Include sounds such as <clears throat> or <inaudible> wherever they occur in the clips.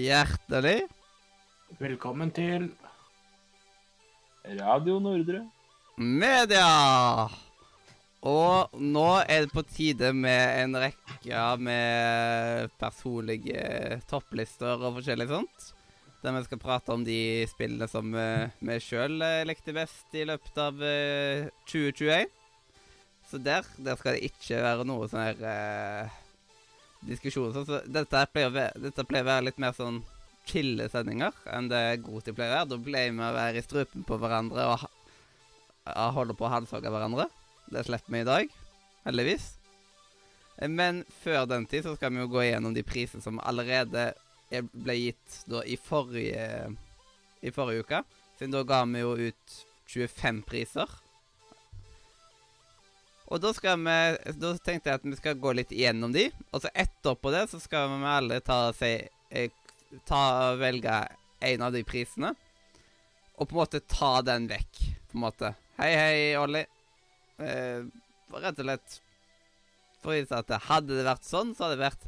Hjertelig Velkommen til Radio Nordre. media! Og nå er det på tide med en rekke med personlige topplister og forskjellig sånt. Der vi skal prate om de spillene som eh, vi sjøl likte best i løpet av eh, 2021. Så der, der skal det ikke være noe sånn her eh, diskusjon. Så dette, pleier å være, litt mer sånn chille sendinger enn det Goti pleier å være. Da pleier vi å være i strupen på hverandre og holde på å halshogge hverandre. Det slipper vi i dag, heldigvis. Men før den tid så skal vi jo gå igjennom de prisene som allerede er- ble gitt da i forrige, i forrige uke. Siden da ga vi jo ut 25 priser. Og da, vi, da tenkte jeg at vi skal gå litt igjennom de. Og så etterpå det så skal vi alle ta, si, eh, ta velge en av de prisene. Og på en måte ta den vekk. På en måte. Hei, hei, Olli. Eh, rett og slett for å vise at hadde det vært sånn, så hadde jeg vært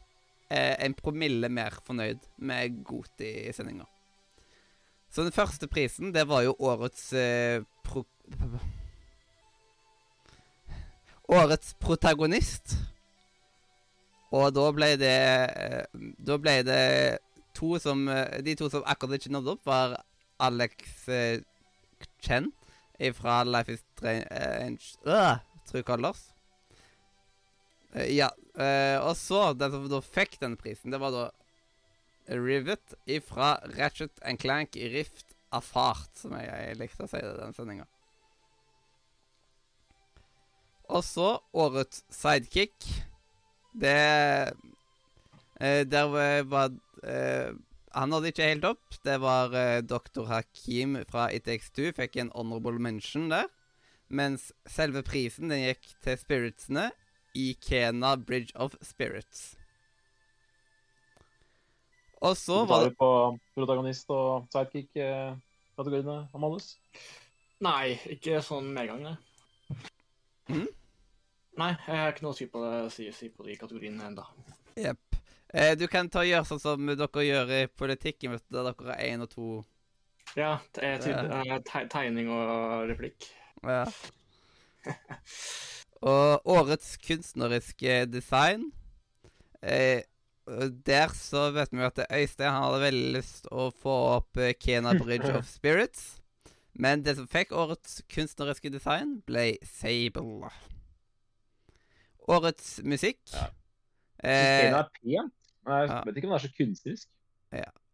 eh, en promille mer fornøyd med Goti-sendinga. Så den første prisen, det var jo årets eh, pro... Årets protagonist. Og da ble det eh, Da ble det to som eh, De to som akkurat ikke nådde opp, var Alex eh, Chen fra Life is Strange uh, True Colors. Ja. og så, den som da fikk denne prisen, det var da Rivet fra Ratchet and Clank Rift Afart, som jeg, jeg likte å si det i den sendinga. Og så årets sidekick. Det eh, Der var- eh, Han nådde ikke helt opp. Det var eh, Dr. Hakim fra ITX2 Fikk en honorable mention der. Mens selve prisen den gikk til spiritsene i Kena Bridge of Spirits. Og så var tar det vi på protagonist og sidekick-kategoriene, Amalus. Nei, ikke sånn medgang, nei. Mhm. Nei, jeg har ikke noe å si på, det, si, si på de kategoriene ennå. Jepp. Eh, du kan ta og gjøre sånn som dere gjør i politikken, vet du, der dere har én og to Ja, te, eh, te, tegning og replikk. Ja. <laughs> Og årets kunstneriske design eh, Der så vet vi jo at Øystein han hadde veldig lyst å få opp eh, Kena <laughs> Bridge of Spirits. Men det som fikk årets kunstneriske design, ble Sable. Årets musikk Ja. eh, Kena er pent. men Jeg ja. vet ikke om det er så kunstnerisk.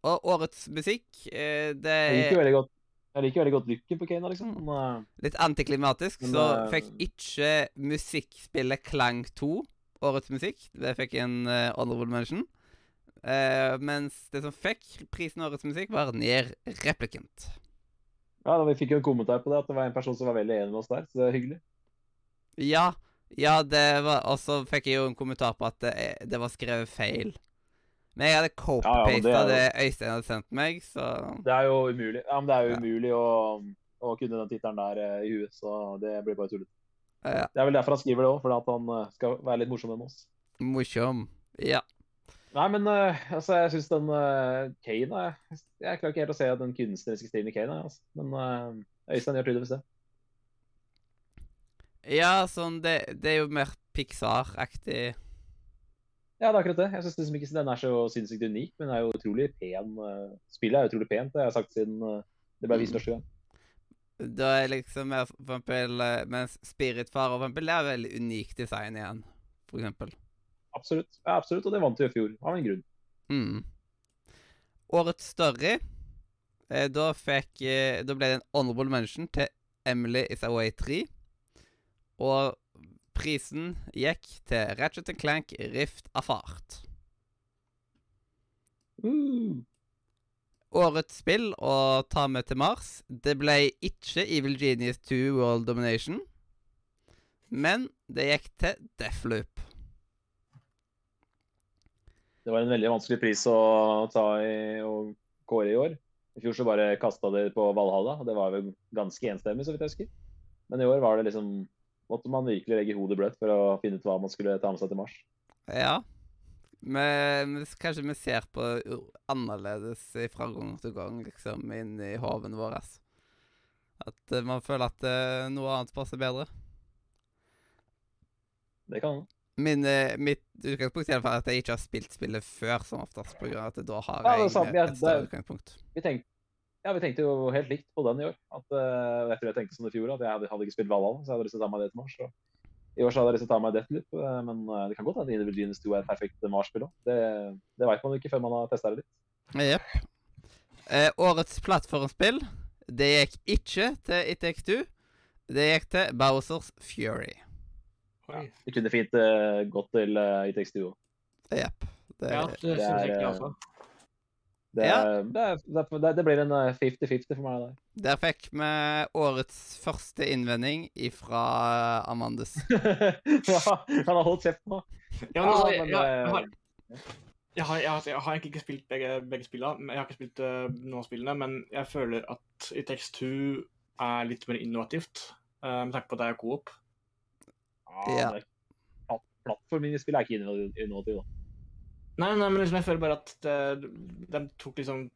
Og årets musikk, eh, det Jeg liker er veldig godt jeg liker veldig godt looken på Kena, liksom. Men, eh, litt antiklimatisk. Men Så fikk ikke musikkspillet Klang 2 årets musikk. Det fikk en uh, honorable mention. Uh, mens det som fikk prisen årets musikk, var Nier Replicant. ja, da Vi fikk jo en kommentar på det, at det var en person som var veldig enig med oss der. Så det er hyggelig. Ja, ja, det var Og så fikk jeg jo en kommentar på at det, det var skrevet feil. Men jeg hadde Ja, ja, det det, Øystein hadde sendt meg, så Det er jo umulig Ja, men det er jo umulig å, å kunne den tittelen der eh, i huet, så det blir bare tullete. ja. Det er vel derfor han skriver det òg, fordi at han eh, skal være litt morsom med oss. Morsom. Ja. Nei, men eh, altså, jeg syns den uh, Kane er Jeg klarer ikke helt å se den kunstneriske stilen i Kane, altså. men eh, Øystein gjør tydeligvis det. Ja, sånn det, det er jo mer Pixar-aktig. Ja, det er akkurat det. Jeg syns liksom ikke den er så sinnssykt unik, men den er jo utrolig pen. eh, Spillet er utrolig pent, det har jeg sagt siden eh, det ble vist første gang. Da er liksom mer for eksempel eh, Mens Spiritfar for eksempel, det er veldig unikt design igjen, for eksempel. Absolutt. Ja, absolutt, og det vant vi i fjor, av en grunn. Mm. Årets story eh, Da fikk Da ble det en honorable mention til Emily Is Away 3. Og prisen gikk til Ratchet Clank Rift av fart. Uh. Årets spill å ta med til Mars, det ble ikke Evil Genius 2 World Domination, men det gikk til Deathloop. Det var en veldig vanskelig pris å ta i og kåre i år. I fjor så bare kasta de på Valhalla, og det var vel ganske enstemmig, så vidt jeg husker. Men i år var det liksom måtte man virkelig legge hodet bløtt for å finne ut hva man skulle ta med seg til Mars. Ja. Men kanskje vi ser på annerledes fra gang til gang, liksom, inni hoven vår. At eh, man føler at eh, noe annet passer bedre. Det kan Min, eh, mitt utgangspunkt er at jeg ikke har spilt spillet før, som oftest, på grunn av at da har Ja, det jeg et større utgangspunkt. vi tenkte, ja, vi tenkte jo helt likt på den i år. At, uh, jeg tror jeg tenkte som i fjor, at jeg hadde, hadde ikke spilt Valhalla, så jeg hadde lyst til å ta meg det til Mars. Og I år så hadde jeg lyst til å ta meg Deathloop, eh, men eh, det kan godt hende Individual Genius 2 er et perfekt Mars-spill òg. Det, det veit man jo ikke før man har testa det litt. Jepp. Eh, årets plattformspill, det gikk ikke til It Takes Two. Det gikk til Bowsers Fury. Ja. Det kunne fint uh, gått til uh, It Takes Two. Jepp. Det, Ja, det det er, eh. Det, Ja. det, det, det, blir en eh, 50-50 for meg der. Der fikk vi årets første innvending ifra Amandus. ja, <laughs> han har holdt kjeft nå. Ja, men, altså, Ja, jeg, men, jeg, eh, jeg, har, jeg, har, jeg, har, jeg har egentlig ikke spilt begge, begge spillene. Jeg har ikke spilt uh, noen av spillene, men jeg føler at i Text 2 er litt mer innovativt. uh, med tanke på at det er coop. Ja. men i spill er ikke innovativt, da. Nei, nei, men liksom, jeg føler bare at det, de tok liksom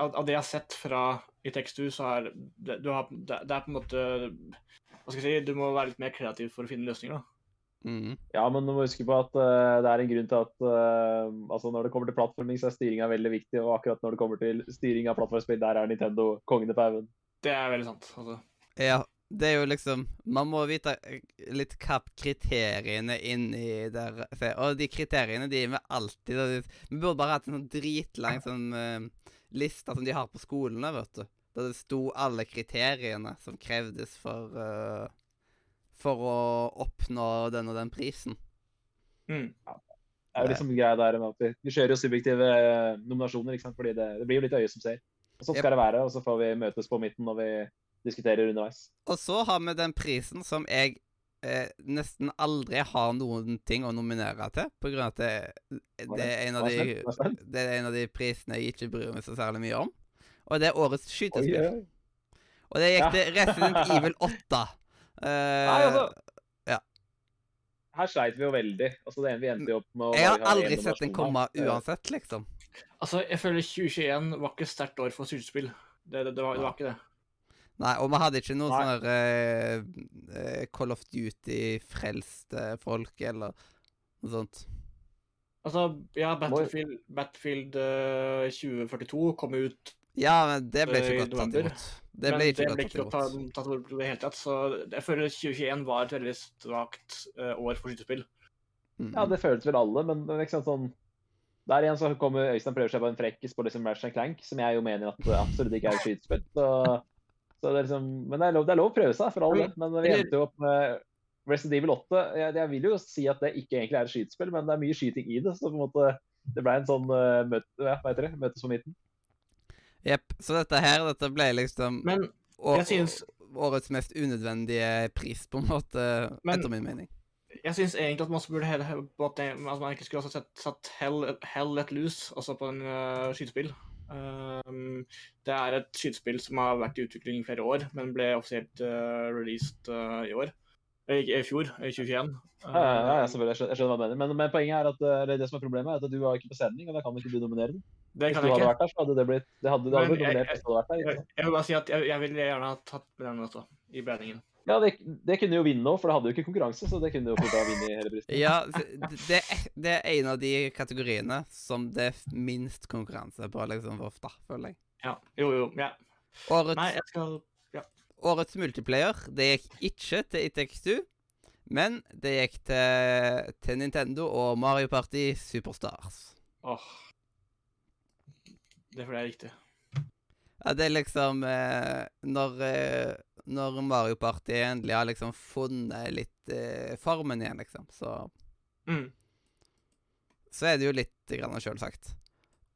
av, det jeg har sett fra i Takes så er det, du har, det, det er på en måte Hva skal jeg si, du må være litt mer kreativ for å finne løsninger, da. Mm. Ja, men du må huske på at uh, det er en grunn til at uh, altså når det kommer til plattforming, så er styringa veldig viktig. Og akkurat når det kommer til styring av plattformspill, der er Nintendo kongen i pauen. Det er veldig sant. altså. Ja, det er jo liksom Man må vite eh, litt hva kriteriene inni der Og de kriteriene de er vi alltid Vi burde bare hatt en sånn dritlang sånn uh, liste som de har på skolene, vet du. Der det sto alle kriteriene som krevdes for uh, For å oppnå den og den prisen. Mm. Det er jo liksom greia der med at vi, vi kjører jo subjektive nominasjoner, ikke sant? fordi det, det blir jo litt øye som ser. Og Sånn Yep. skal det være, og så får vi møtes på midten når vi diskuterer underveis. Og så har vi den prisen som jeg eh, nesten aldri har noen ting å nominere til, på grunn av at det, det, er en av de, det er en av de prisene jeg ikke bryr meg så særlig mye om. Og det er årets skytespill. Og det gikk til Resident <laughs> Evil 8. Eh, Nei, altså. Her sleit vi jo veldig. Altså, det ene vi endte opp med å jeg har aldri en sett den komme. Uansett, liksom. Altså, jeg føler 2021 var ikke et sterkt år for skytespill. Det, det, det, det var ikke det. Nei, og vi hadde ikke noen sånne uh, eh, eh, Call of Duty-frelste folk, eller noe sånt. Altså, ja, Battlefield, Battlefield uh, 2042 kom ut, Ja, men det ble Eh, ikke i godt tatt imot. Det ble ikke det ble ikke tatt, imot. tatt ord på det hele tatt. Så jeg føler 2021 var et veldig svakt uh, år for skytespill. Mm. Ja, det føltes vel alle, men det er ikke sant sånn Der igjen så kommer Øystein prøver seg på en frekkis på liksom Ratchet Clank, som jeg jo mener at det absolutt ikke er et skytespill. Så, så det er liksom Men det er lov, det er lov å prøve seg, for all del. Men vi endte jo opp med Resident Evil 8. Jeg, jeg vil jo si at det ikke egentlig er et skytespill, men det er mye skyting i det. Så på en måte det ble en sånn uh, møte, ja, hva heter det? møtes på midten. Jepp. Så dette her, dette ble liksom Men å- jeg synes- årets mest unødvendige pris, på en måte, Men- etter min mening. jeg syns egentlig at man burde heller, at man ikke skulle ha satt, satt Hell, Hell Let Loose altså på en uh, skytespill. Um, det er et skytespill som har vært i utvikling i flere år, men ble offisielt uh, released uh, i år. Eh, I, fjor, i 2021. Ja, ja, ja, jeg skjønner, jeg skjønner hva du mener. Men, men poenget er at det, det som er problemet, er at du var ikke på sending, og da kan ikke du nominere den. det Hvis kan du jeg hadde ikke. vært der, så hadde det blitt Det hadde, det hadde Men blitt nominert hvis du hadde der. Jeg, jeg vil bare si at jeg, jeg ville gjerne ha tatt med den også, i blandingen. Ja, det, det kunne jo vinne òg, for det hadde jo ikke konkurranse. Så det kunne jo fort ha vunnet hele prisen. Ja, det, det er en av de kategoriene som det er minst konkurranse på, liksom, for ofte, føler jeg. Ja. Jo, jo. Ja. Årets, Nei, jeg skal årets multiplayer, det gikk ikke til ITX2, men det gikk til, til Nintendo og Mario Party Superstars. Åh. Det er fordi jeg er riktig. Ja, det er liksom eh, når, eh, når Mario Party endelig har liksom funnet litt eh, formen igjen, liksom, så, Mm. så er det jo litt grann selvsagt.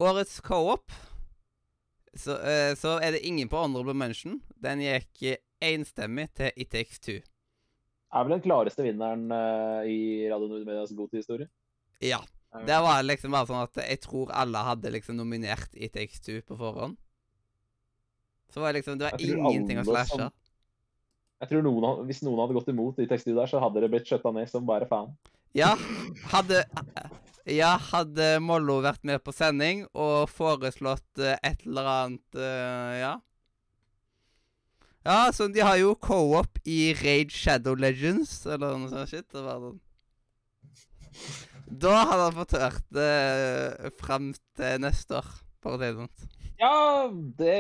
Årets co-op, så, eh, så er det ingen på honorable mention. Den gikk enstemmig til It Takes Two. Er vel den klareste vinneren eh, i Radio Nordmedias godtehistorie. Ja. Det var liksom bare sånn at jeg tror alle hadde liksom nominert It Takes Two på forhånd. Så var det liksom Det var ingenting å slashe. som-. Jeg tror noen, Hvis noen hadde gått imot de tekstene der, så hadde det blitt skjøtta ned som bare faen. Ja, hadde Ja, hadde Mollo vært med på sending og foreslått eh, et eller annet eh, Ja. Ja, så de har jo co-op i Rage Shadow Legends, eller noe sånt shit. Det var sånn. Da hadde han fått hørt det fram til neste år, for å si det sånn. Ja, det,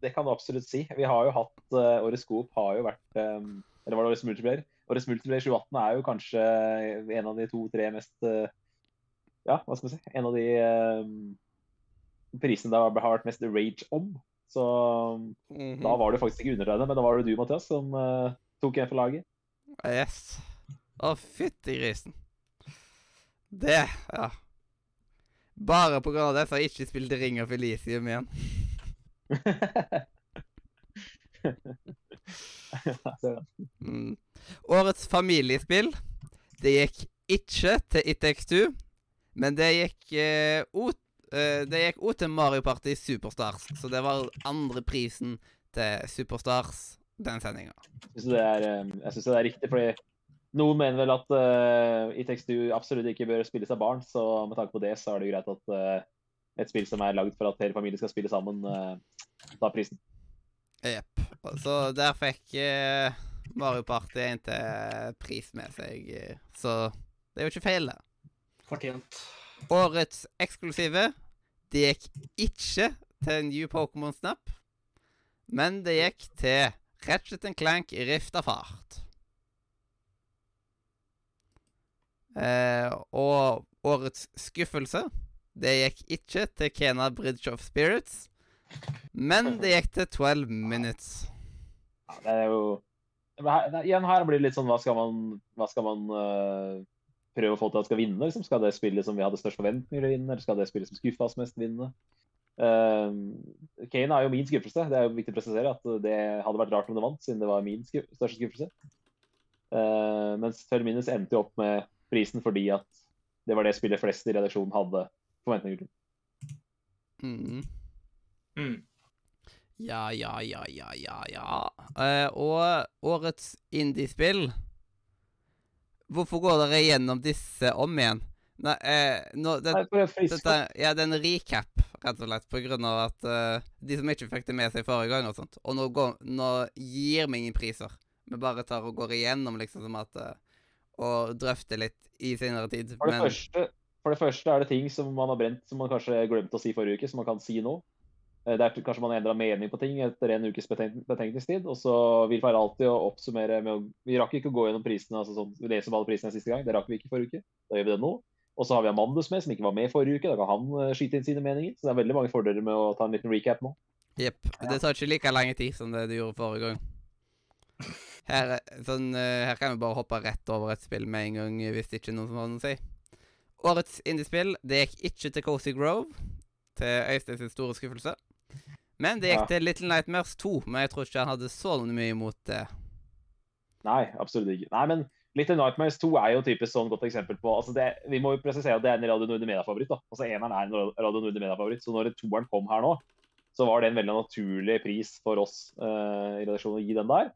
det kan du absolutt si. Vi har jo hatt uh, Årets Coop har jo vært um, Eller var det Årets Multiplayer? Årets Multiplayer 2018 er jo kanskje en av de to-tre mest uh, Ja, hva skal vi si? En av de prisene det har vært mest rage om. Så Mhm. da var du faktisk ikke undertegnet, men da var det du, Mathias, som uh, tok en for laget. Yes. Å, fytti grisen. Det, ja. Bare på grunn av det så har jeg ikke spilt Ring of Elisium igjen. Mm. Årets familiespill, det gikk ikke til It Takes men det gikk eh, o- eh, Det gikk òg til Mario Party Superstars, så det var andre prisen til Superstars den sendinga. Jeg syns det eh, det er riktig, fordi noen mener vel at uh, i Two absolutt ikke bør spilles av barn, så med tanke på det så er det greit at uh, et spill som er lagd for at hele familien skal spille sammen, uh, tar prisen. Jepp. Så der fikk uh, Mario Party en til pris med seg, eh, så det er jo ikke feil, det. Fortjent. Årets eksklusive Det gikk ikke til New Pokémon Snap, men det gikk til Ratchet Clank Rift av fart. Eh, og årets skuffelse Det gikk ikke til Kena Bridge of Spirits, men det gikk til 12 Minutes. Ja, det er jo her, Igjen her blir det litt sånn hva skal man, hva skal man uh, prøve å få til at skal vinne? Liksom? Skal det spillet som vi hadde størst forventninger til å vinne, eller skal det spillet som skuffa oss mest, vinne? Uh, Kane er jo min skuffelse. Det er jo viktig å presisere at det hadde vært rart om det vant, siden det var min sku største skuffelse. Uh, mens 12 Minutes endte jo opp med prisen fordi at det var det spillet flest i redaksjonen hadde forventninger til. Mm. Mm. Ja, ja, ja, ja, ja, ja. Eh, og årets indiespill Hvorfor går dere gjennom disse om igjen? Nei, eh, nå, det, Nei, dette, ja, det er en recap, rett og slett, på grunn av at uh, de som ikke fikk det med seg forrige gang og sånt. Og nå, går, nå gir vi ingen priser. Vi bare tar og går igjennom, liksom, som at eh, Og drøfte litt i senere tid. For det, Men første, for det første er det ting som man har brent som man kanskje glemte å si forrige uke, som man kan si nå. Eh, Det er kanskje man har endra mening på ting etter en ukes betenk betenkningstid. Og så vil feil alltid å oppsummere med å Vi rakk ikke å gå gjennom prisene, altså sånn, lese om alle prisene siste gang. Det rakk vi ikke forrige uke. Da gjør vi det nå. Og så har vi Amandus med, som ikke var med forrige uke. Da kan han eh, skyte inn sine meninger. Så det er veldig mange fordeler med å ta en liten recap nå. jepp. Det tar ikke like lang tid som det du gjorde forrige gang. Her, er- sånn, eh, her kan vi bare hoppe rett over et spill med en gang, eh, hvis det ikke er noen som har noe å si. Årets indiespill det gikk ikke til Cozy Grove, til Øystein sin store skuffelse. Men det gikk Ja. til Little Nightmares 2, men jeg tror ikke han hadde så mye imot det. Nei, absolutt ikke. Nei, men Little Nightmares 2 er jo typisk sånn godt eksempel på altså det, Vi må jo presisere at det er en Radio Nordre Media-favoritt. da. Altså Eneren er en Radio Nordre Media-favoritt. Så når toeren kom her nå, så var det en veldig naturlig pris for oss uh, i redaksjonen å gi den der.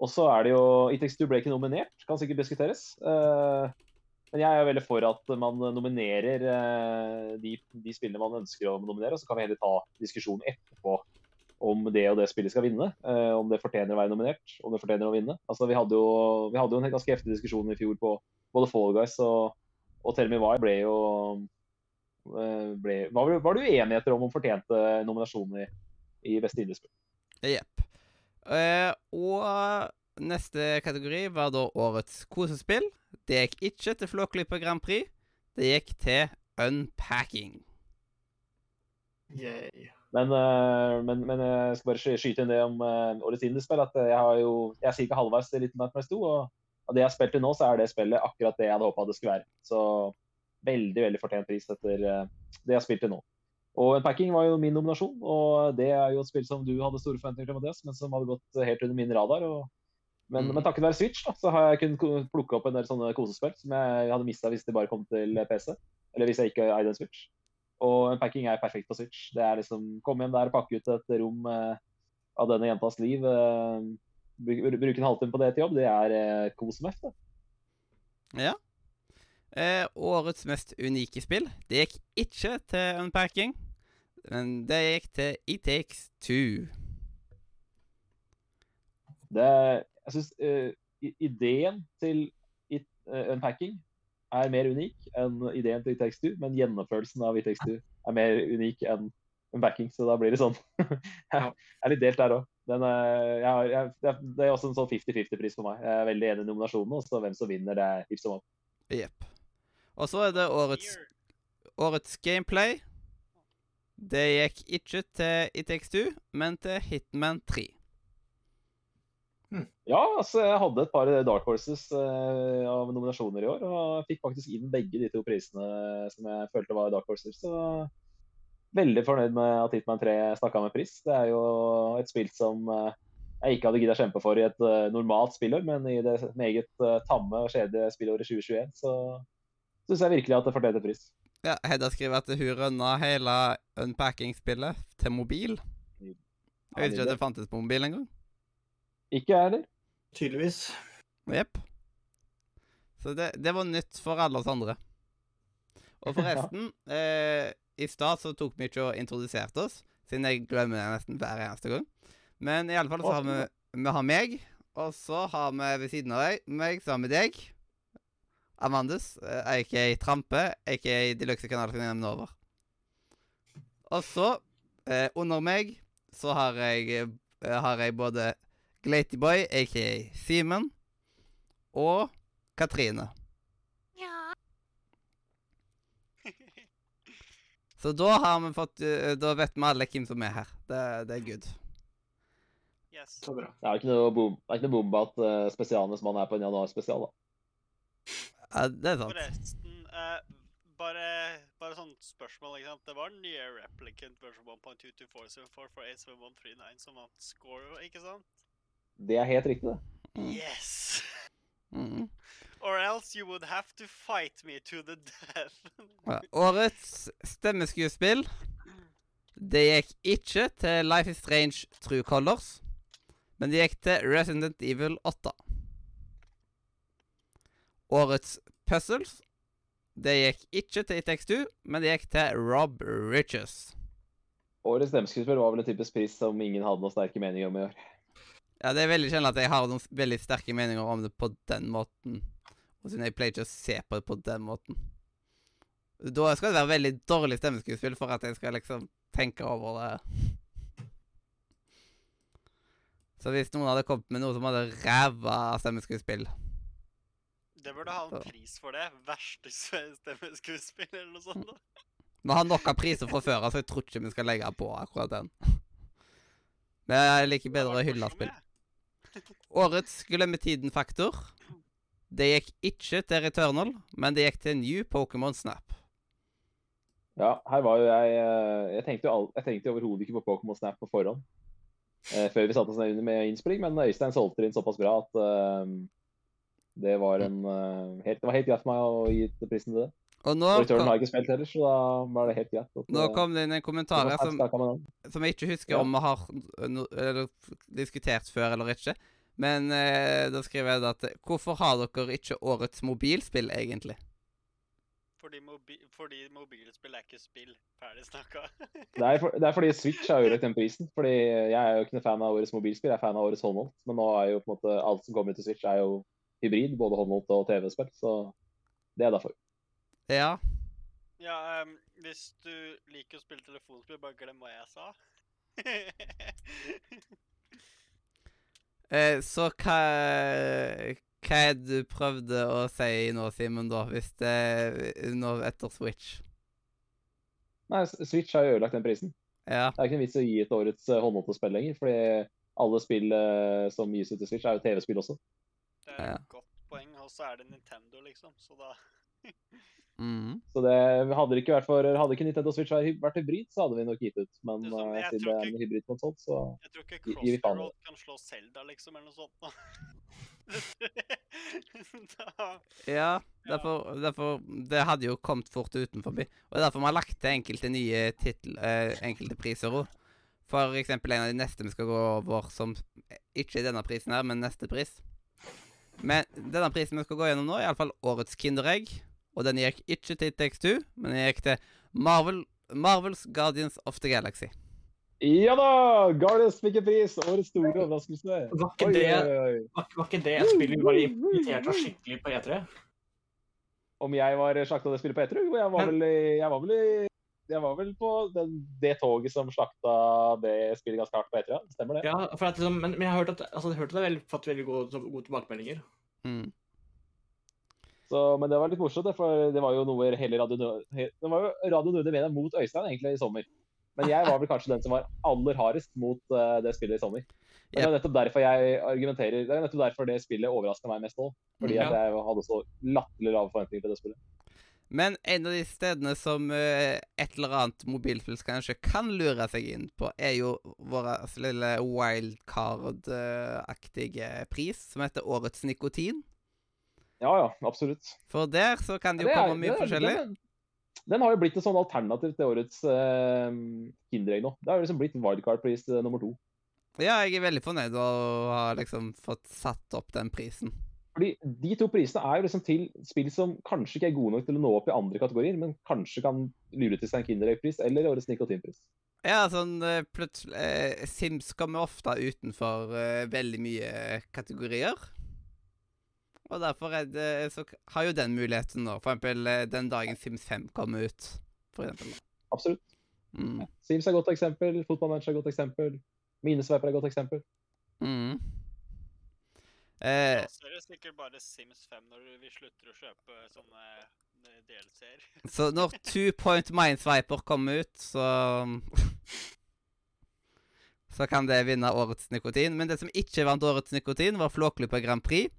Og så er det jo It Takes ble ikke nominert, kan sikkert diskuteres. Eh, men jeg er veldig for at man nominerer eh, de, de spillene man ønsker å nominere, og så kan vi heller ta diskusjonen etterpå om det og det spillet skal vinne. eh, om det fortjener å være nominert, om det fortjener å vinne. Altså, vi hadde jo, vi hadde jo en ganske heftig diskusjon i fjor på både Fall Guys og, og Tell Me Why ble jo ble, var, var det uenigheter om om fortjente nominasjoner i, i beste indiespill? Jepp. Eh, og neste kategori var da årets kosespill. Det gikk ikke til Flåklypa Grand Prix. Det gikk til Unpacking. Yay. Men, uh, men, men jeg skal bare skyte inn det om uh, årets indiespill. at Jeg har jo, jeg er ca. halvveis til Little Nightmares 2. Og av det jeg har spilt til nå, så er det spillet akkurat det jeg hadde håpa det skulle være. Så veldig veldig fortjent pris etter det jeg har spilt til nå. Og Unpacking var jo min nominasjon, og det er jo et spill som du hadde store forventninger til, Mathias, men som hadde gått helt under min radar. Og, men, Mm. men takket være Switch da, så har jeg kunnet plukke opp en del sånne kosespill som jeg hadde mista hvis de bare kom til PC. Eller hvis jeg ikke eide en Switch. Og Unpacking er perfekt på Switch. Det er liksom Komme hjem der og pakke ut et rom eh, av denne jentas liv. Eh, bruke en halvtime på det til jobb, det er eh, kos det. Ja. Eh, årets mest unike spill. Det gikk ikke til Unpacking, men det gikk til It Takes Two. Det, jeg syns ideen til it, uh, unpacking er mer unik enn ideen til It Takes Two, men gjennomførelsen av It Takes Two er mer unik enn unpacking, så da blir det sånn. <laughs> jeg er litt delt der òg. Det er også en sånn 50-50-pris for meg. Jeg er veldig enig i nominasjonene, og så hvem som vinner, det er hipp som opp. Og så er det årets, årets gameplay. Det gikk ikke til It Takes Two, men til Hitman 3. Ja, altså jeg hadde et par Dark Horses eh, av nominasjoner i år, og fikk faktisk inn begge de to prisene som jeg følte var Dark Horses. Så veldig fornøyd med at Hitman 3 snakka med pris. Det er jo et spill som eh, jeg ikke hadde gidda kjempe for i et uh, normalt spillår, men i det meget tamme og kjedelige spillåret 2021, så syns jeg virkelig at det fortjener pris. Ja, Hedda skriver at hun rønna hele unpacking-spillet til mobil. Jeg vet ikke at det fantes på mobil engang. Ikke jeg heller. Tydeligvis. Jepp. Så det, det, var nytt for alle oss andre. Og forresten, <laughs> eh, i stad så tok vi ikke og introduserte oss, siden jeg glemmer det nesten hver eneste gang. Men i alle fall så har vi, vi har meg, og så har vi ved siden av deg meg sammen med deg, Amandus, aka Trampe, aka Deluxe kanalfinalen over. Og så, eh, under meg, så har jeg, eh, har jeg både Glatyboy, aka Simen, og Katrine. Ja. <laughs> Så da har vi fått eh, Da vet vi alle hvem som er her. Det, det er good. Yes. Så bra. Det er ikke noe, bom, det er ikke noe bombe at uh, spesialenes mann er på en januarspesial, da. Ja, det er sant. Forresten, uh, bare, bare sånn spørsmål, ikke sant. Det var den nye replicant version 1.22474487139 som vant score, ikke sant? Det er helt riktig, det. Mm. Yes. Mm. Or else you would have to fight me to the death. ja. Årets stemmeskuespill Det gikk ikke til Life is Strange True Colors, men det gikk til Resident Evil 8. Årets Puzzles Det gikk ikke til ITX2, men det gikk til Rob Riches. Årets stemmeskuespill var vel en typisk pris som ingen hadde noen sterke meninger om i år. Ja, det er veldig sjelden at jeg har noen veldig sterke meninger om det på den måten. Og siden jeg pleier ikke å se på det på den måten. Da skal det være veldig dårlig stemmeskuespill for at jeg skal liksom tenke over det. Så hvis noen hadde kommet med noe som hadde ræva stemmeskuespill Det burde ha en pris for det. Verste stemmeskuespill eller noe sånt. da. <laughs> Vi har nok av priser fra før, så jeg tror ikke vi skal legge på akkurat den. <laughs> Men jeg liker bedre å hylle spill. Årets glemmetiden-faktor. Det gikk ikke til Returnal, men det gikk til New Pokémon Snap. Ja, her var jo jeg eh, Jeg tenkte jo, jeg tenkte overhodet ikke på Pokémon Snap på forhånd. Eh, før vi satte oss ned med innspilling, men Øystein solgte det inn såpass bra at uh, det var en uh, helt, Det var helt greit for meg å gi prisen til det. Og nå Return har ikke spilt heller, så da var det helt greit. Nå kom det inn en kommentar her som, som, jeg ikke husker ja. om vi har no, diskutert før eller ikke. Men eh, da skriver jeg at Hvorfor har dere ikke årets mobilspill, egentlig? Fordi, mobi fordi mobilspill er ikke spill. Ferdig snakka. <laughs> det, er for, det er fordi Switch har ødelagt den prisen. Fordi Jeg er jo ikke noen fan av årets mobilspill, jeg er fan av årets håndholdt. Men nå er jo på en måte alt som kommer til Switch, er jo hybrid. Både håndholdt og TV-spill. Så det er derfor. Ja. Ja, um, hvis du liker å spille telefonspill, bare glem hva jeg sa. <laughs> eh, så hva Hva er det du prøvde å si nå, Simen, da, hvis det nå etter Switch? Nei, Switch har jo ødelagt den prisen. Ja. Det er ikke noen vits å gi et årets uh, håndholdte spill lenger, fordi alle spill uh, som gis ut til Switch, er jo TV-spill også. Det er et ja. godt poeng, og så er det Nintendo, liksom, så da <laughs> Mm. Så det hadde ikke vært for Hadde ikke Nintendo Switch vært hybrid, så hadde vi nok gitt ut. Men det sånn, siden det er en hybridkonsoll, så Jeg tror ikke Crossroad kan slå Zelda, liksom, eller noe sånt. da, <laughs> <laughs> ja, derfor, derfor, Det hadde jo kommet fort utenfor. Og derfor vi har lagt til enkelte nye titler, eh, enkelte priser òg. For eksempel en av de neste vi skal gå over, som ikke er denne prisen her, men neste pris. Men denne prisen vi skal gå gjennom nå, er iallfall årets Kinderegg Og den gikk ikke til Takes-Two, men den gikk til Marvel, Marvels Guardians of the Galaxy. Ja da! Guardians fikk en pris! Årets store overraskelse. Var ikke det, spillet var, var ikke det et spill vi bare irriterte skikkelig på E3? Om jeg var slakta det spillet på E3? Jo, Jeg var vel, jeg var vel, i- jeg var vel på det, det toget som slakta det spillet ganske hardt på E3. Stemmer det? Ja, for at, liksom, men, men jeg har hørt at, altså, jeg har hørt at det har fått veldig gode, gode tilbakemeldinger. Mm. Så, men det var litt morsomt, for det var jo noe hele Radio Nord- Det var jo Radio Nordre Media mot Øystein egentlig i sommer. Men jeg var vel kanskje den som var aller hardest mot uh, det spillet i sommer. Yep. Det er nettopp derfor jeg argumenterer, det er nettopp derfor det spillet overraska meg mest nå. Fordi Mm, at jeg hadde så latterlig lave forventninger til det spillet. Men en av de stedene som eh, et eller annet mobilspill kanskje kan lure seg inn på, er jo vår lille wildcard-aktige pris, som heter Årets nikotin. Ja ja, absolutt. For der så kan det jo Det er- komme mye det forskjellig. Den, den har jo blitt et sånn alternativ til årets uh, Kinderegg nå. Det har jo liksom blitt wildcard-pris eh, nummer to. Ja, jeg er veldig fornøyd å ha liksom fått satt opp den prisen. Fordi De to prisene er jo liksom til spill som kanskje ikke er gode nok til å nå opp i andre kategorier, men kanskje kan lure til seg en Kinderegg-pris eller årets nikotinpris. Ja, sånn eh, plutselig eh, Sims kommer ofte utenfor eh, veldig mye kategorier. Og derfor er det, så har jo den muligheten nå. For eksempel eh, den dagen Sims 5 kommer ut. For eksempel. Absolutt. Mm. Sims er et godt eksempel, fotballmatch er et godt eksempel, minesveiper er et godt eksempel. Mm. Eh, Ja, så er det sikkert bare Sims 5 når vi slutter å kjøpe sånne eh, DLC-er. <laughs> så når Two Point Minesviper kommer ut, så <laughs> Så kan det vinne årets nikotin. Men det som ikke vant årets nikotin, var Flåklypa Grand Prix.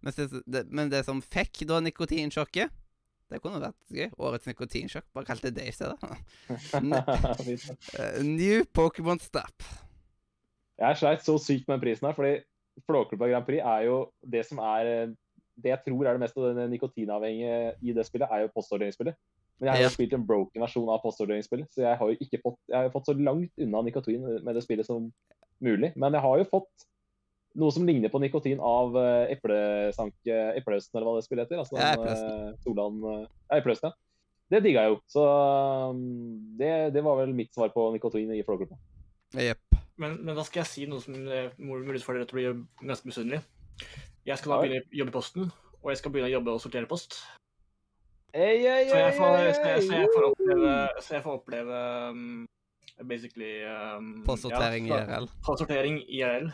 Mens det, det, men det som fikk da nikotinsjokket Det kunne vært gøy. Årets nikotinsjokk. Bare kall det det i stedet. <laughs> Eh, New Pokémon Stop. Jeg sleit så sykt med prisen her, fordi Flåklypa Grand Prix er jo det som er eh, Det jeg tror er det mest av den nikotinavhengige i det spillet, er jo postorderingsspillet. Men jeg har Ja. jo spilt en broken versjon av postorderingsspillet, så jeg har jo ikke fått Jeg har jo fått så langt unna nikotin med det spillet som mulig. Men jeg har jo fått noe som ligner på nikotin av eh, eplesank Eplehøsten, eller hva det spillet heter. Altså, Ja, den, Eplehøsten. eh, Solan eh, Ja, Eplehøsten, ja. Det digga jeg jo. Så um, det, det var vel mitt svar på nikotin i Flåklypa. Jepp. Men, men da skal jeg si noe som er mulig for dere til å bli nesten misunnelig. Jeg skal da begynne å jobbe i Posten, og jeg skal begynne å jobbe og sortere post. Hey, hey, Så jeg får, så jeg, så jeg får oppleve, så jeg får oppleve um, basically um, Postsortering ja, IRL. Postsortering IRL.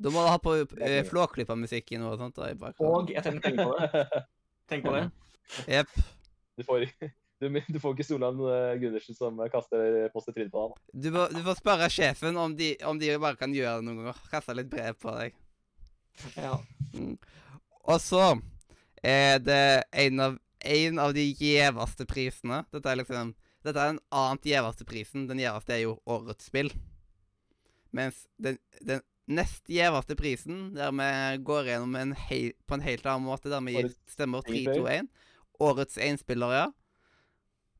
Da må du ha på uh, Flåklypa-musikk i noe sånt. Da, i Og jeg tjener penger på det. Tenk på det. <laughs> Jepp. Du får, du, du får ikke Solan eh, Gundersen som kaster post i trynet på deg. Du, må, du får spørre sjefen om de, om de bare kan gjøre det noen ganger. Kaste litt brev på deg. Ja. Og så er det en av, en av de gjeveste prisene. Dette er liksom Dette er den annet gjeveste prisen. Den gjeveste er jo årets spill. Mens den, den nest gjeveste prisen, der vi går gjennom en hei, på en helt annen måte, der vi stemmer 3-2-1 Årets énspiller, ja.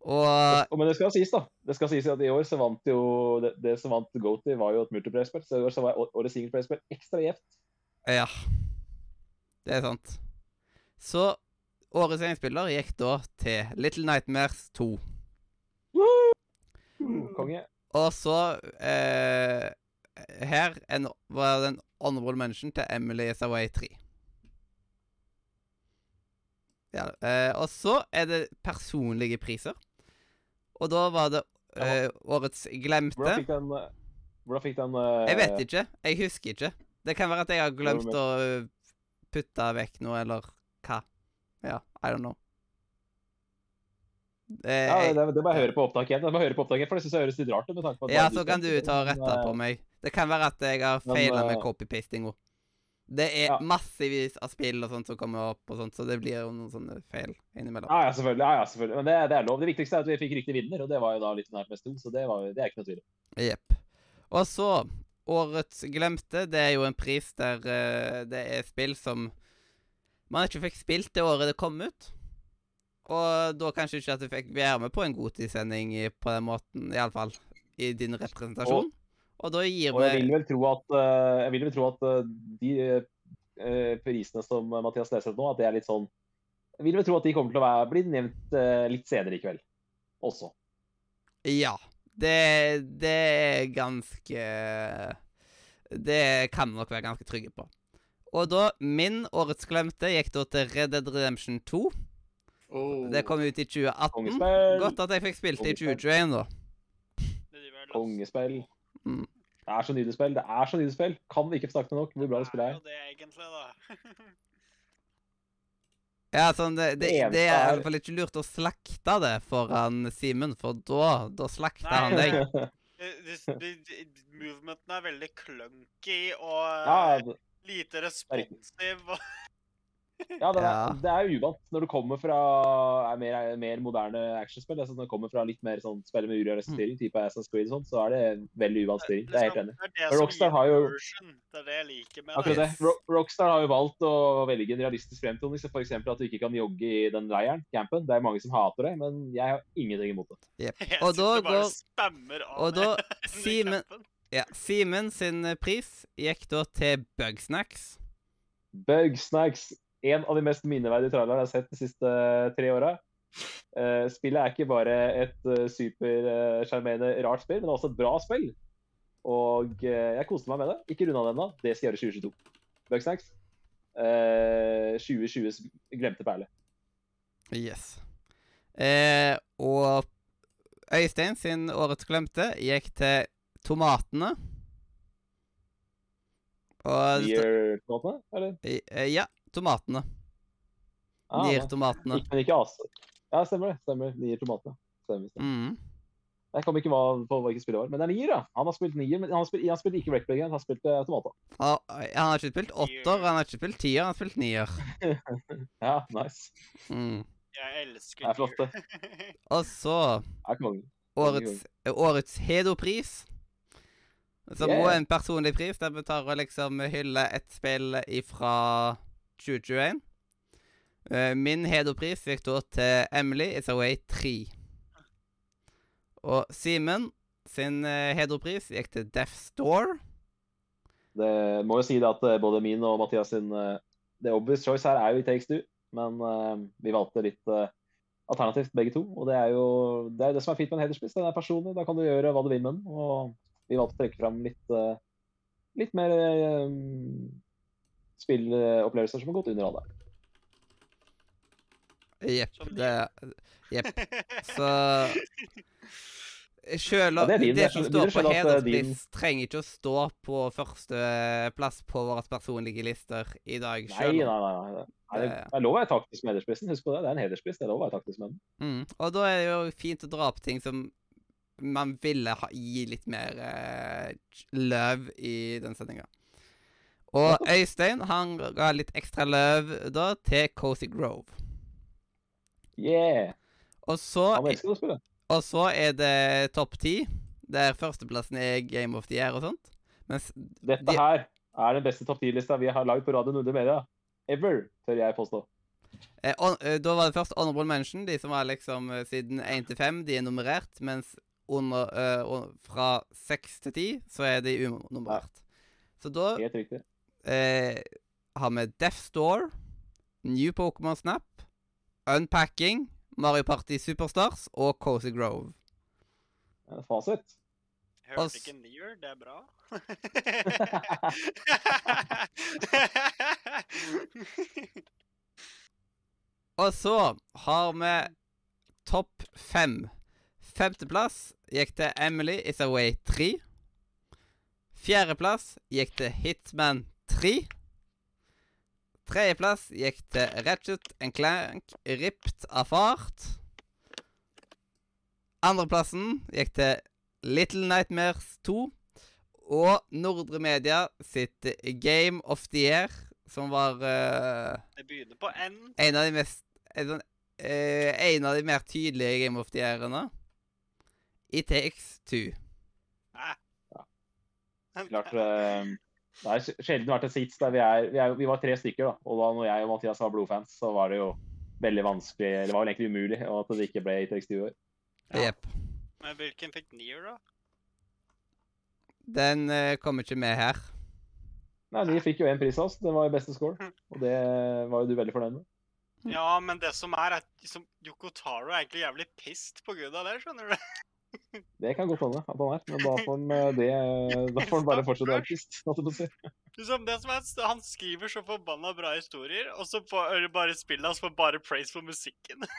Og men det skal sies, da. Det skal sies at i år så vant jo Det, det som vant Goaty, var jo et multiplayer-spill. Så i år så var årets singleplayer-spill ekstra gjevt. Ja. Det er sant. Så årets énspiller gikk da til Little Nightmares 2. Konge. Og så eh, Her en, var det en honorable mention til Emily is Away 3. Ja, eh, og så er det personlige priser. Og da var det uh, årets glemte. Hvordan fikk den eh, Hvordan fikk den uh, Jeg vet ikke. Jeg husker ikke. Det kan være at jeg har glemt å putte vekk noe, eller hva. Ja, I don't know. Eh, Ja, det, det må jeg høre på opptak igjen. Det jeg høre på opptak igjen, For det synes jeg høres litt rart ut. med tanke på at ja, så kan du ta og rette på meg. Det kan være at jeg har feila med copy-pastinga. Det er Ja. massevis av spill og sånt som kommer opp, og sånt, så det blir jo noen sånne feil innimellom. Ja, ja, selvfølgelig. Ja, ja, selvfølgelig. Men det, det er lov. Det viktigste er at vi fikk riktig vinner, og det var jo da litt nærmest to, så det, var, det er ikke noe tvil om. Jepp. Og så Årets glemte. Det er jo en pris der uh, det er spill som man ikke fikk spilt det året det kom ut. Og da kanskje ikke at du fikk være med på en godtidssending i- på den måten, iallfall i din representasjon. Og, da gir Og jeg vil vel tro at, eh, jeg vil vel tro at eh, de eh, prisene som Mathias leser opp nå, at det er litt sånn Jeg vil vel tro at de kommer til å være, bli nevnt litt senere i kveld også. Ja. Det, det er ganske Det kan vi nok være ganske trygge på. Og da, min årets glemte gikk da til Red Dead Redemption 2. Oh. Det kom ut i 2018. Kongespill! Godt at jeg fikk spilt det i 2021, da. Kongespill. Mm. Det er så nydelig spill. Det er så nydelig spill. Kan vi ikke få snakket det nok hvor bra det spillet er er. jo det egentlig, da. <laughs> Ja, sånn, det, det, Det er i hvert fall ikke lurt å slakte det foran Simen, for da, da slakter han deg. <laughs> Det- det- det- det- Movementene er veldig clunky og Ja, det- lite riktig. <laughs> ja, det, Ja. er, det er uvant når du kommer fra er mer, mer moderne actionspill. Altså når du kommer fra litt mer sånn spill med urealistisk styring, type Assassin's Creed og sånt, så er det veldig uvant styring. Det er jeg helt enig. i. Rockstar har jo- Det er det jeg liker med Akkurat det. Ro Rockstar har jo valgt å velge en realistisk fremtoning, så f.eks. at du ikke kan jogge i den leiren, campen. Det er mange som hater det, men jeg har ingenting imot det. <laughs> Jeg Og da går- og da <laughs> Simen ja, Simen sin pris gikk da til Bugsnacks. Bugsnacks. En av de mest minneverdige trailerne jeg har sett de siste eh, tre åra. Eh, spillet er ikke bare et uh, supersjarmerende rart spill, men også et bra spill. Og eh, jeg koste meg med det. Ikke runda det ennå. Det skal jeg gjøre i 2022. Bugsnacks. Uh, 2020s glemte perle. Yes. Eh, og Øystein sin årets glemte gikk til tomatene. Og Nier-tomatene, eller? eh, Ja, tomatene. Ah, Nier-tomatene. Men ikke Ase. Ja, stemmer det. Stemmer. Nier tomatene. Stemmer, stemmer. Mm. Jeg kom ikke hva- på hvilket spill det var. Men det er Nier, da. Han har spilt Nier, men han har spilt, han har spilt ikke Wreckbag, han har spilt uh, tomater. Eh, han har ikke spilt åtter, han har ikke spilt tier, han har spilt nier. <laughs> Ja, nice. Mm. Jeg elsker Det er flott, det. <laughs> Og så årets, årets Hedo-pris. Som Yeah. også er en personlig pris, der vi tar og liksom hyller et spill fra 2021. Eh, Min Hedo-pris gikk da til Emily It's Away 3. Og Simen sin hederpris Hedo-pris gikk til Death Store. Det må jo si det at eh, både min og Mathias sin eh, The obvious choice her er jo It Takes Two, men eh, vi valgte litt eh, alternativt begge to. Og det er jo det, er det som er fint med en hederspris. Den er personlig, da kan du gjøre hva du vil med den. Og vi valgte å trekke fram litt, eh, litt mer eh, spillopplevelser som har gått under radaren. Jepp. Det Jepp. <laughs> Så Sjøl Ja, det det som står på er din- trenger ikke å stå på førsteplass på våre personlige lister i dag Nei, nei, nei. nei. nei det det er lov å være taktisk med hedersprisen. Husk på det. Det er en hederspris. Det er lov å være taktisk med den. Mm. Og da er det jo fint å dra opp ting som man ville ha, gi litt mer eh, løv i den sendinga. Og Øystein han ga litt ekstra løv da til Cozy Grove. Yeah! Og så, og så er det topp ti, der førsteplassen er Game of the Year og sånt. Mens Dette De- her er den beste topp 10-lista vi har lagd på Radio Nordre Media ever, tør jeg påstå. eh, on, eh, da var det først Honorable Mention, de som var liksom eh, siden 1 til 5, de er nummerert. Mens under, eh, fra 6 til 10 så er de unummerert. Så da. Eh, har vi Death Store, New Pokémon Snap, Unpacking, Mario Party Superstars og Cozy Grove. Ja, Fasit. Hørte ikke Nier, det er bra. <laughs> Og så har vi topp fem. Femteplass gikk til Emily Is Away 3. Fjerdeplass gikk til Hitman 3. Tredjeplass gikk til Ratchet and Clank Ripped av fart. Andreplassen gikk til Little Nightmares 2. Og Nordre Media sitt Game of the Year, som var uh, Det begynner på N. en av de mest en, eh, en av de mer tydelige Game of the Yearene. It Takes Two. Ah. Klart eh, Det har sjelden vært et sits der vi er, vi er Vi var tre stykker, da. Og da når jeg og Mathias var blodfans, så var det jo veldig vanskelig det var vel egentlig umulig og at det ikke ble i tekst i år. Ja. Yep. Men hvilken fikk Nier, da? Den uh, kommer ikke med her. Nei, De fikk jo én pris av oss. Den var jo beste score. Og det var jo du veldig fornøyd med. Ja, men det som er, er at liksom, Yoko Taro er egentlig jævlig pissed på grunn av det, skjønner du? Det kan godt hende at han er, men da får han, eh, det, <laughs> da får han bare fortsette å være artist. Liksom, det som er, Han skriver så forbanna bra historier, og så får bare spillet hans får bare praise for musikken. <laughs>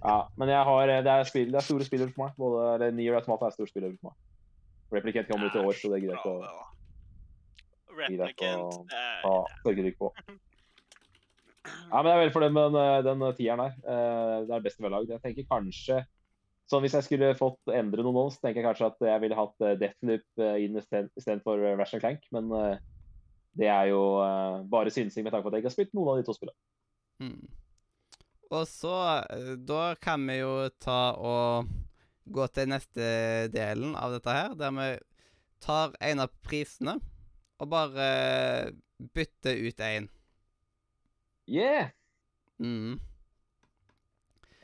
Ja, men jeg har, eh, det, er spill, det er store spillere for meg. Både, Nier Automata er store spillere for meg. Replicant kommer ut i år, så det er greit å Replicant eh, ta sørgerykk på. Ja, men jeg er veldig fornøyd med den, den tieren her. Eh, Det er best vellagd. Jeg tenker kanskje så Hvis jeg skulle fått endre noe nå, så tenker jeg kanskje at jeg ville hatt eh, Deathloop eh, inn istedenfor Rash and Clank. Men eh, det er jo eh, bare synsing med tanke på at jeg ikke har spilt noen av de to spillene. Mm. Og så eh, Da kan vi jo ta og gå til neste delen av dette her, der vi tar en av prisene og bare bytter ut en. Yeah! Mm.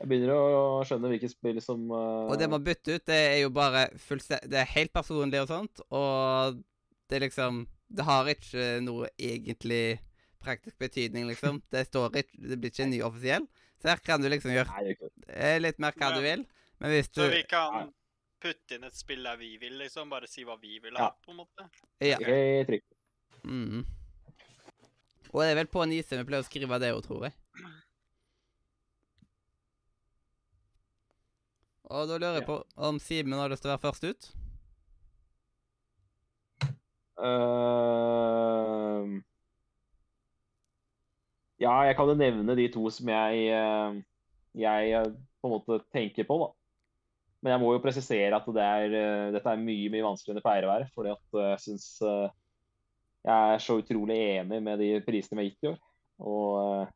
Jeg begynner å skjønne hvilke spill som uh... Og det man bytter ut, det er jo bare fullstendig Det er helt personlig og sånt, og det er liksom Det har ikke noe egentlig praktisk betydning, liksom. <laughs> Det står ikke Det blir ikke en ny offisiell. Så her kan du liksom gjøre Nei, ikke litt mer hva du vil. Men hvis du Så vi kan putte inn et spill der vi vil, liksom. Bare si hva vi vil Ja. ha, på en måte. Ja. Helt riktig. Mm. Og det er vel på Nise vi pleier å skrive det òg, tror jeg. Og da lurer jeg på om Simen har lyst til å være først ut? Uh, ja, jeg kan jo nevne de to som jeg, eh, jeg eh, på en måte tenker på, da. Men jeg må jo presisere at det er, eh, dette er mye mye vanskeligere enn det pleier å være. fordi at eh, jeg syns jeg er så utrolig enig med de prisene vi har gitt i år. Og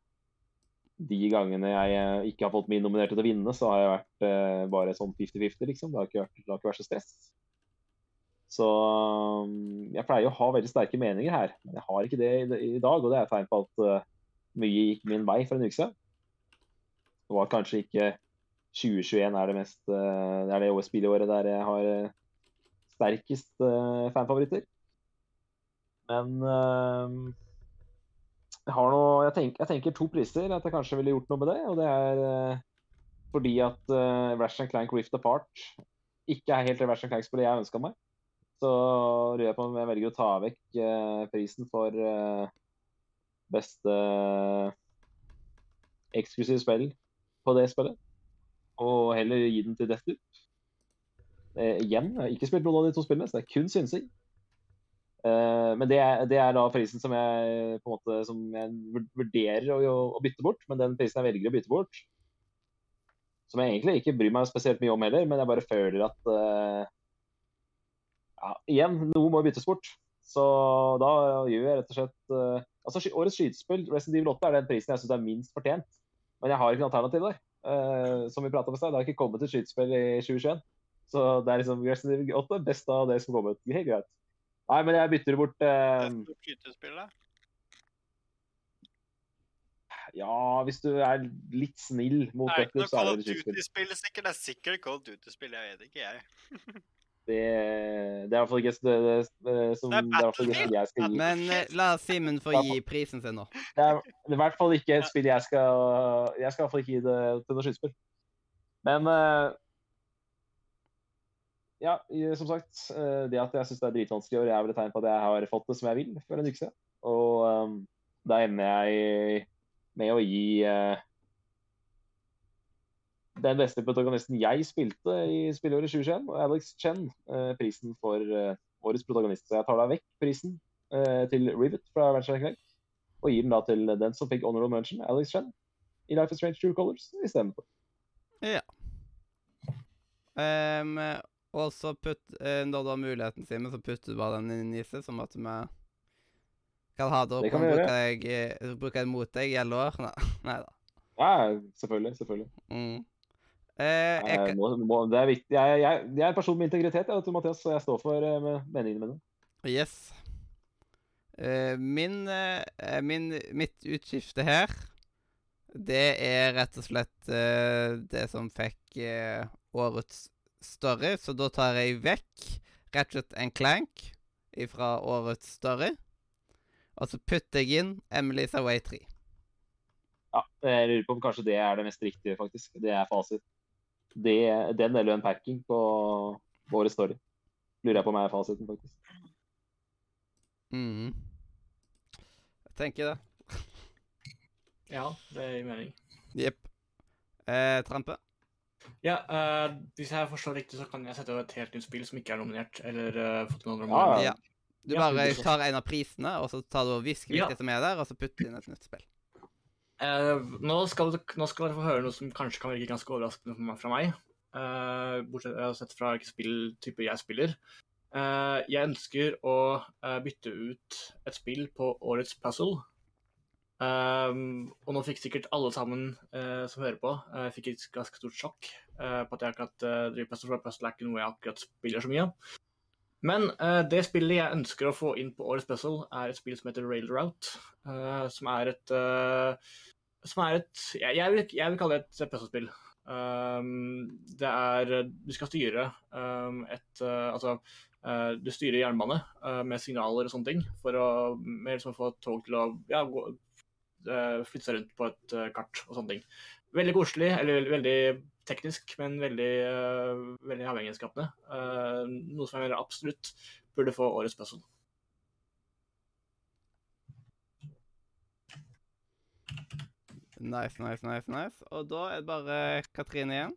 de gangene jeg eh, ikke har fått min nominerte til å vinne, så har jeg vært eh, bare sånn 50-50, liksom. Det har, vært, det har ikke vært så stress. Så um, jeg pleier å ha veldig sterke meninger her, men jeg har ikke det i, i dag. Og det er et tegn på at uh, mye gikk min vei for en uke siden. Det var kanskje ikke 2021 er det mest uh, Det er det OS-spillåret der jeg har uh, sterkest fanfavoritter. Men jeg noe jeg, tenk, jeg tenker to priser at jeg kanskje ville gjort noe med det. Og det er uh, fordi at uh, Ratchet Clank Rift Apart ikke er helt det Ratchet Clank-spillet jeg ønska meg. Så lurer jeg på om jeg velger å ta vekk eh, prisen for eh, beste eksklusive spill på det spillet. Og heller gi den til Deathloop. Eh, igjen, jeg har ikke spilt noen av de to spillene, så det er kun synsing. Eh, men det er, det er da prisen som jeg måte som jeg vurderer å, å bytte bort. Men den prisen jeg velger å bytte bort, som jeg egentlig ikke bryr meg spesielt mye om heller, men jeg bare føler at uh, ja, igjen, noe må byttes bort. Så da gjør jeg rett og slett uh, altså Årets skytespill, Resident Evil 8, er den prisen jeg syns er minst fortjent. Men jeg har ikke noe alternativ der. Uh, som vi pratet om i stad, det har ikke kommet et skytespill i 2021. Så det er liksom Resident Evil 8 best av det som kommer ut. Helt greit. Nei, men jeg bytter bort Det eh, Skytespillet? Ja, hvis du er litt snill mot Deathloop, noe så er det skytespill. Sikkert. Det er sikkert Call of Duty-spill, jeg vet ikke, jeg. <laughs> Det, det er i hvert fall ikke det, det, det, som, Det er det er jeg skal gi. Men eh, la Simen få gi prisen sin nå. Det er i hvert fall ikke et spill jeg skal Jeg skal i hvert fall ikke gi det til noe skytespill. Men eh, Ja, som sagt. eh, det at jeg syns det er dritvanskelig i år, er vel et tegn på at jeg har fått det som jeg vil for en uke siden. Og um, da ender jeg med å gi uh, den beste protagonisten jeg spilte i spilleåret 2021, Alex Chen, uh, prisen for uh, årets protagonist. Så jeg tar da vekk prisen til Rivet fra Ratchet Clank og gir den da til den som fikk honorable mention, Alex Chen, i Life is Strange True Colors istedenfor. Um, og så putt, eh, når du har muligheten, Simen, så putter du bare den inn i seg, som at vi kan ha det opp Det kan og bruke, eh, bruke det mot deg i alle år. <laughs> Nei, da. Ja, selvfølgelig. selvfølgelig. Mm. Eh, jeg, må, må, det er viktig. Jeg, jeg, jeg er en person med integritet, jeg, Mathias, så jeg står for eh, med meningene mine. Yes. Eh, min, eh, min Mitt utskifte her, det er rett og slett det som fikk årets story, så da tar jeg vekk Ratchet and Clank fra årets story. Og så putter jeg inn Emily's Away 3. Ja, jeg lurer på om kanskje det er det mest riktige, faktisk. Det er fasit. Det, den eller en packing på årets story. Lurer jeg på om er fasiten, faktisk. Mhm. Jeg tenker det. Ja, det gir mening. Jepp. Eh, Trampe? Ja, uh, hvis jeg forstår riktig, så kan jeg sette over et helt nytt spill som ikke er nominert, eller uh, fått noen Ja. Ja. Du Ja, bare tar en av prisene, og så tar du og visker Ja. det som er der, og så putter du inn et nytt spill. Uh, nå, skal, nå skal dere få høre noe som kanskje kan virke ganske overraskende fra meg. Uh, bortsett sett fra hvilken spilltype jeg spiller. Eh, jeg ønsker å bytte ut et spill på årets puzzle. Um, og nå fikk sikkert alle sammen uh, som hører på, uh, fikk et ganske stort sjokk uh, på at jeg akkurat uh, driver puzzle, for puzzle er ikke noe jeg akkurat spiller så mye. Men eh, det spillet jeg ønsker å få inn på årets puzzle, er et spill som heter Railroute. eh, som er et Som er et Jeg, jeg, vil, jeg vil kalle det et puzzlespill. Um, det er Du skal styre um, et Altså du styrer jernbane med signaler og sånne ting for å liksom få tog til å ja, gå, flytte seg rundt på et eh, kart og sånne ting. Veldig koselig, eller veldig teknisk, men veldig, eh, veldig avhengighetsskapende. Eh, noe som jeg mener absolutt burde få årets puzzle. Nice, nice, nice. nice. Og da er det bare Katrine igjen.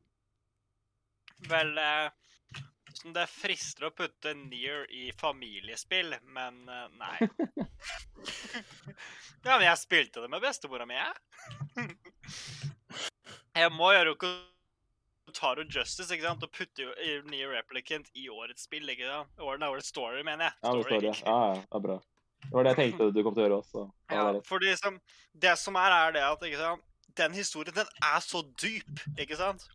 Vel eh, sånn Det frister å putte Near i familiespill, men uh, nei. <laughs> ja, men jeg spilte det med bestemora mi, jeg. <laughs> jeg må gjøre Taro Justice ikke sant? og putte jo Near Replicant i årets spill. ikke sant? Årets, årets story, mener jeg. Ja, det står. Ja, ja, er bra. Det var det jeg <laughs> tenkte du kom til å gjøre også. Ja, Ja, er rett. for det som, det som er, er det at ikke sant? den historien den er så dyp, ikke sant?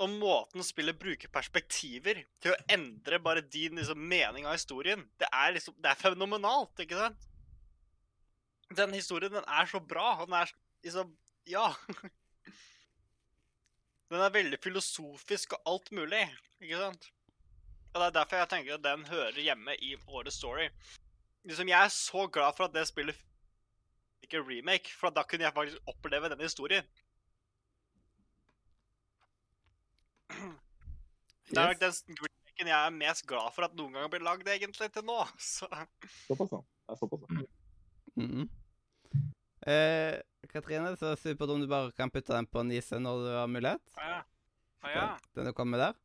Og måten spillet bruker perspektiver til å endre bare din liksom, mening av historien, det er liksom, det er fenomenalt, ikke sant? Den historien den er så bra. Den er liksom Ja. <laughs> Den er veldig filosofisk og alt mulig, ikke sant? Og Det er derfor jeg tenker at den hører hjemme i årets story liksom, Jeg er så glad for at det spillet ikke remake, for da kunne jeg faktisk oppleve den historien. Det er nok den remaken jeg er mest glad for at noen gang har blitt lagd, egentlig, til nå. <laughs> Så Såpass, ja. Det er såpass, ja. Mhm. eh, Katrine, så supert om du bare kan putte den på Nise når du har mulighet. ja. Ah, ja. Den, den kommer der.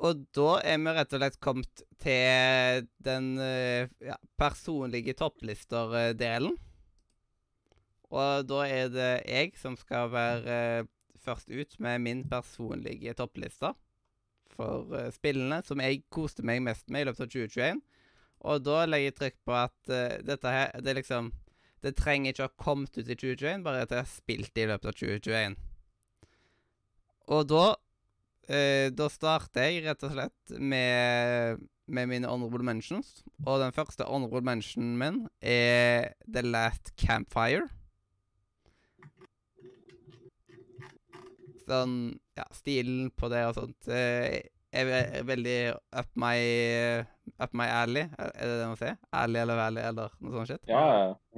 Og da er vi rett og slett kommet til den eh, ja, personlige topplister-delen. Og da er det jeg som skal være eh, først ut med min personlige toppliste for uh, spillene som jeg koste meg mest med i løpet av 2021. Og da legger jeg trykk på at uh, dette her Det liksom Det trenger ikke å ha kommet ut i 2021, bare at jeg har spilt i løpet av 2021. Og da uh, Da starter jeg rett og slett med, med mine honorable mentions. Og den første honorable mentionen min er The Last Campfire. Sånn Ja, stilen på det og sånt eh, er veldig up my Up my alley, er det det man sier? Alley eller valley eller noe sånt shit? Ja.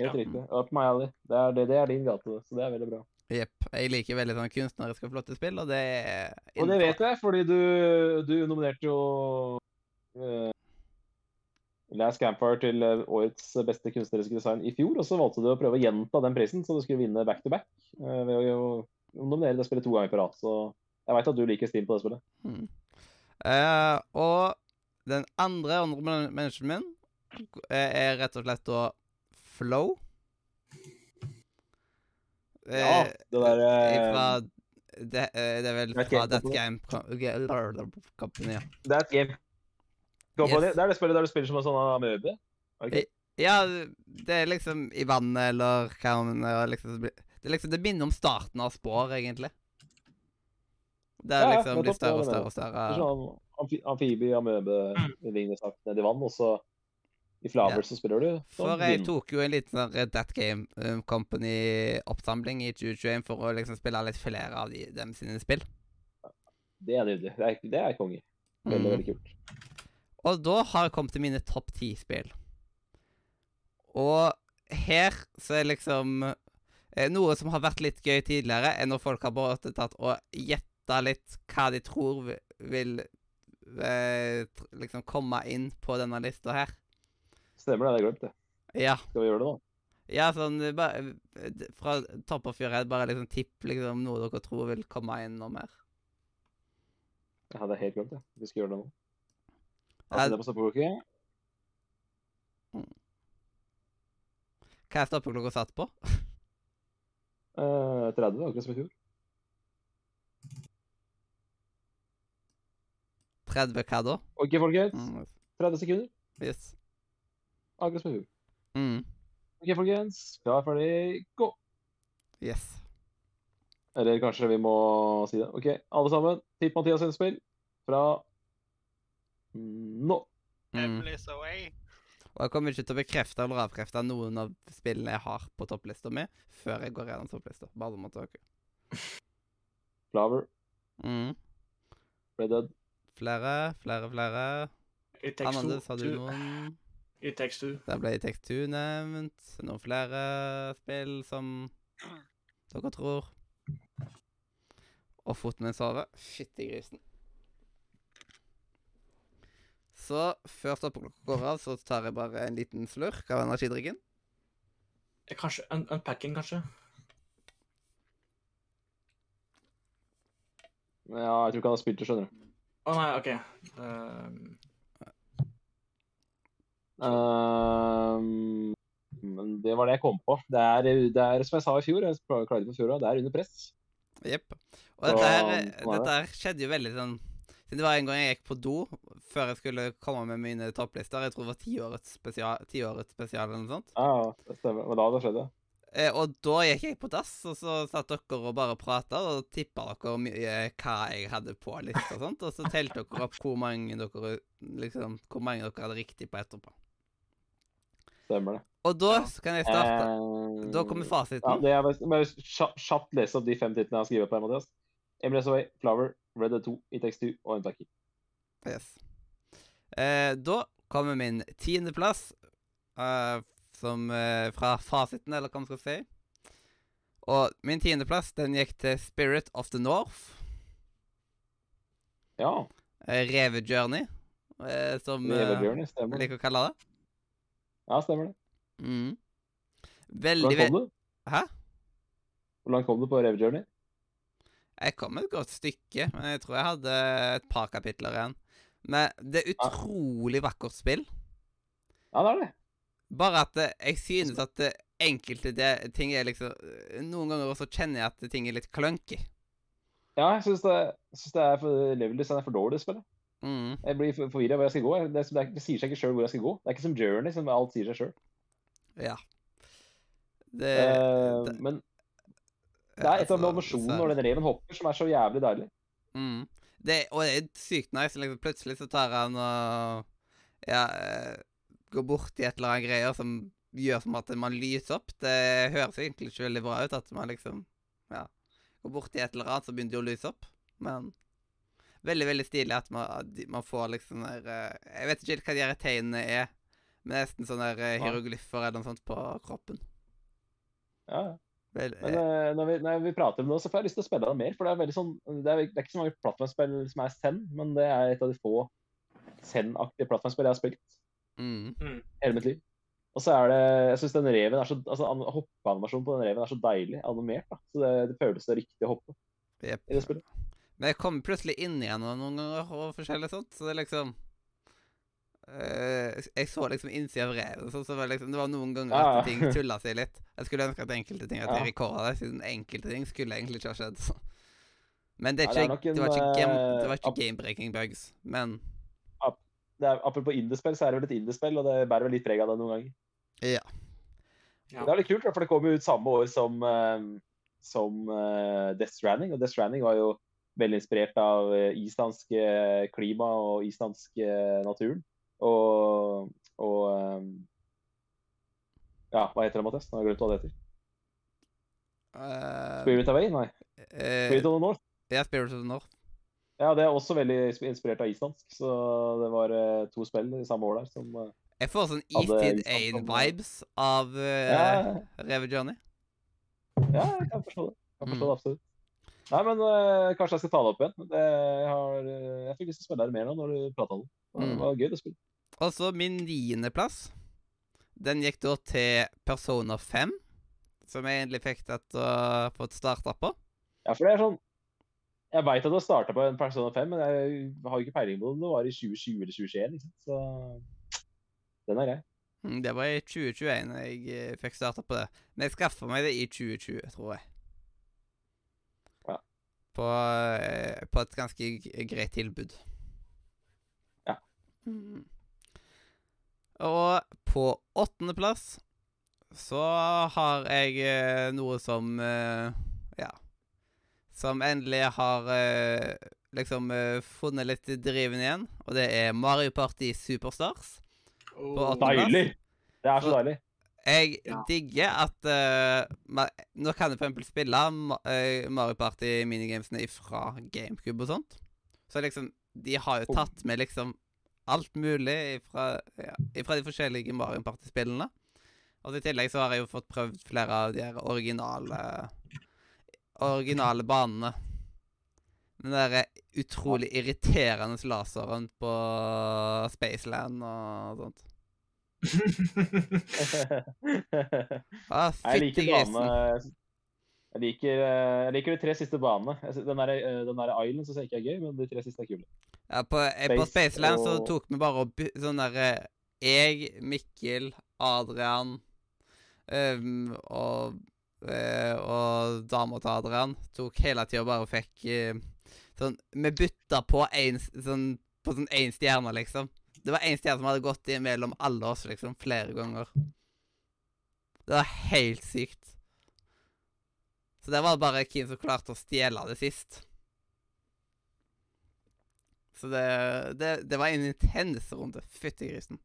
Helt Ja. riktig. Up my alley. Det er, det, det er din gate, så det er veldig bra. Jepp. Jeg liker veldig sånn kunstneriske og flotte spill, og det er Og det vet jeg, fordi du, du nominerte jo uh, Last Campfire til eh, årets beste kunstneriske design i fjor, og så valgte du å prøve å gjenta den prisen, så du skulle vinne back to back uh, ved å nominere det spillet to ganger på rad. Så jeg veit at du liker stil på det spillet. Mm. Eh, og den andre honorable min eh, er rett og slett da Flow. Eh, Ja, det der eh, Fra det, eh, det er vel fra That Game Company. Et game company. Yes. Det er det spillet der du spiller som en sånn amøbe. Okay. ja, det er liksom i vannet, eller hva man eh, liksom Det liksom Det minner om starten av Spår, egentlig. Det er Ja, ja, liksom blir større og større og større. sånn amfi amfibie, amøbe, lignende sak nedi vann, og så i Flavors så spiller du For sånn jeg tok jo en liten sånn Red That Game um, Company-oppsamling i 2021 for å liksom spille litt flere av de, dem sine spill. Det er nydelig. Det er, det er konge. Veldig, Mm. veldig kult. Og da har jeg kommet til mine topp ti spill. Og her så er liksom Noe som har vært litt gøy tidligere, er når folk har bare tatt og gjetta litt hva de tror vil eh, liksom komme inn på denne lista her. Stemmer det, jeg har glemt. det. Ja. Skal vi gjøre det nå? Ja, sånn eh, bare, eh, Fra topp og your bare liksom tipp liksom noe dere tror vil komme inn noe mer. Jeg hadde helt glemt det. Vi skal gjøre det nå. Altså, jeg... det på stoppeklokka. Hva er stoppeklokka satt på? <laughs> Eh, 30, akkurat som i fjor. 30 hva da? OK, folkens. Mm, 30 sekunder. yes. Akkurat som i fjor. Mm, OK, folkens. Klar, ferdig, gå! yes. Eller kanskje vi må si det. OK, alle sammen. Tipp Mathias innspill fra nå. Mm. Emily's away. Og jeg kommer ikke til å bekrefte eller avkrefte noen av spillene jeg har på topplista mi, før jeg går gjennom topplista. Bare mot dere. Flower, Mm. Red Dead. Flere, flere, flere. Anandes, har du noen? i text 2 Der ble Take Two nevnt. Noen flere spill som dere tror. Og foten min sover. Fytti grisen. Så før stoppeklokka går av, så tar jeg bare en liten slurk av energidrikken. Eh, Kanskje un Unpacking, kanskje? Ja, jeg tror ikke han har spilt det, skjønner du. Å nei, OK. Um... Um, men det var det jeg kom på. Det er, det er som jeg sa i fjor, jeg klagde på fjor, det er under press. Jepp. Og dette her, dette her skjedde jo veldig sånn det var en gang jeg gikk på do før jeg skulle komme med mine topplister. Jeg tror det var tiårets spesial, tiårets spesial eller noe sånt. Ja, det stemmer. Men da det skjedde. Eh, og da gikk jeg på dass, og så satt dere og bare prata, og tippa dere mye hva jeg hadde på lista og sånt, og så telte dere opp hvor mange dere liksom, hvor mange dere hadde riktig på etterpå. Stemmer det. Og da kan jeg starte. Eh, Da kommer fasiten. Ja, det er bare, kjapt lese opp de fem titlene jeg har skrevet på Mathias. Emily's Away, Flower, Red Dead 2, It Takes Two og Unpacking. Yes. Eh, da kommer min tiendeplass, eh, som eh, fra fasiten, eller hva man skal si. Og min tiendeplass, den gikk til Spirit of the North. Ja, Eh, Revejourney, eh, som eh, stemmer jeg liker å kalle det. Ja, stemmer det. Mm. Veldig Hvordan kom du? Hæ? Hvor langt kom du på Reve Journey? Jeg kom et godt stykke, men jeg tror jeg hadde et par kapitler igjen. Men det er utrolig vakkert spill. Ja, det er det. Bare at jeg synes at det, enkelte det, ting er liksom Noen ganger også kjenner jeg at ting er litt clunky. Ja, jeg syns det, synes det er for level design er for dårlig å spille. Mm. Jeg blir for- forvirra hvor jeg skal gå. Det, det, det sier seg ikke sjøl hvor jeg skal gå. Det er ikke som Journey, som alt sier seg sjøl. Ja. Det, Eh, det- men det er et eller annet med når den reven hopper, som er så jævlig deilig. Mm. Det, og det er sykt nice. Liksom, plutselig så tar han og ja, eh, går bort i et eller annet greier som gjør som at man lyser opp. Det høres egentlig ikke veldig bra ut at man liksom ja, går bort i et eller annet, så begynner det å lyse opp. Men veldig, veldig stilig at man, man får liksom der eh, Jeg vet ikke helt hva de her tegnene er. Men nesten sånne der, eh, hieroglyffer eller noe sånt på kroppen. Ja, ja. Vel, Men eh, eh, når, vi, når vi prater om det, så får jeg lyst til å spille det mer. For det er sånn Det er, det er ikke så mange plattformspill som er Zen, men det er et av de få Zen-aktige plattformspill jeg har spilt mm, hele mitt liv. Og så er det Jeg syns den reven er så Altså hoppeanimasjonen på den reven er så deilig animert, da. Så det, det føles så riktig å hoppe yep. i det spillet. Men jeg kommer plutselig inn igjen noen ganger og forskjellig sånt, så det er liksom Jeg så liksom innsida av revet. så, så var det liksom Det var noen ganger ja. at ting tulla seg litt. Jeg skulle ønske at enkelte ting At jeg Ja. det, siden enkelte ting skulle egentlig ikke ha skjedd. Så. Men det, er Ja, det er en, det var ikke, game, det var eh, ikke game-breaking bugs, men Det er, apropos indiespill, så er det vel et indiespill, og det bærer vel litt preg av det noen ganger. ja. Ja. Det er litt kult, for det kom jo ut samme år som, eh, som eh, Death Stranding. Og Death Stranding var jo veldig inspirert av eh, islandsk eh, klima og islandsk eh, naturen. Og, og eh, Ja, hva heter det, Mathias? Nå har jeg glemt hva det heter. Uh, Spirit Away? Nei. eh, Spirit of the North. ja, Spirit of the North. Ja, det er også veldig inspirert av islandsk. Så det var uh, to spill i samme år der som uh, Jeg får sånn Eastid 1-vibes av uh, ja, Reve Journey. Ja, jeg kan forstå det. Jeg kan forstå Mm. det absolutt. Nei, men kanskje jeg skal ta det opp igjen. Det, jeg, har, jeg fikk lyst til å spille det mer nå når du prata om det. Det Mm. var gøy å spille. Og så min niendeplass. Den gikk da til Persona 5, som jeg egentlig fikk dette uh, fått starta på. Ja, for det er sånn Jeg veit at du har starta på en Persona 5, men jeg har jo ikke peiling på om det var i 2020 eller 2021. Liksom. Så den er grei. Mm, Det var i 2021 jeg eh, fikk starta på det. Men jeg skaffa meg det i 2020, tror jeg. Ja. På, eh, på et ganske greit tilbud. Ja. Mm. Og på åttendeplass så har jeg eh, noe som eh, Ja. Som endelig har eh, liksom eh, funnet litt driven igjen. Og det er Mario Party Superstars. På. Deilig! Det er så deilig. Jeg Ja. digger at uh, Nå kan jeg for eksempel spille ma Mario Party minigamesene fra GameCube og sånt. Så liksom De har jo tatt med liksom alt mulig fra, ja, de forskjellige Mario Party-spillene. Og i tillegg så har jeg jo fått prøvd flere av de her originale Originale banene. Den derre utrolig irriterende laseren på Spaceland og sånt. <laughs> Ah, jeg liker fytti grisen. jeg liker, eh, jeg liker de tre siste banene. Den der, eh, den der Island syns jeg ikke er gøy, men de tre siste er kule. Ja, på, Space på Spaceland Spaceland så tok vi bare opp sånn derre Jeg, Mikkel, Adrian um, og uh, og dama til Adrian tok hele tida bare og fikk uh, sånn Vi bytta på én sånn, på sånn én stjerne, liksom. Det var én stjerne som hadde gått imellom alle oss, liksom, flere ganger. Det var helt sykt. Så det var bare Kim som klarte å stjele det sist. Så det, det, det var en intens runde. Fytti grisen.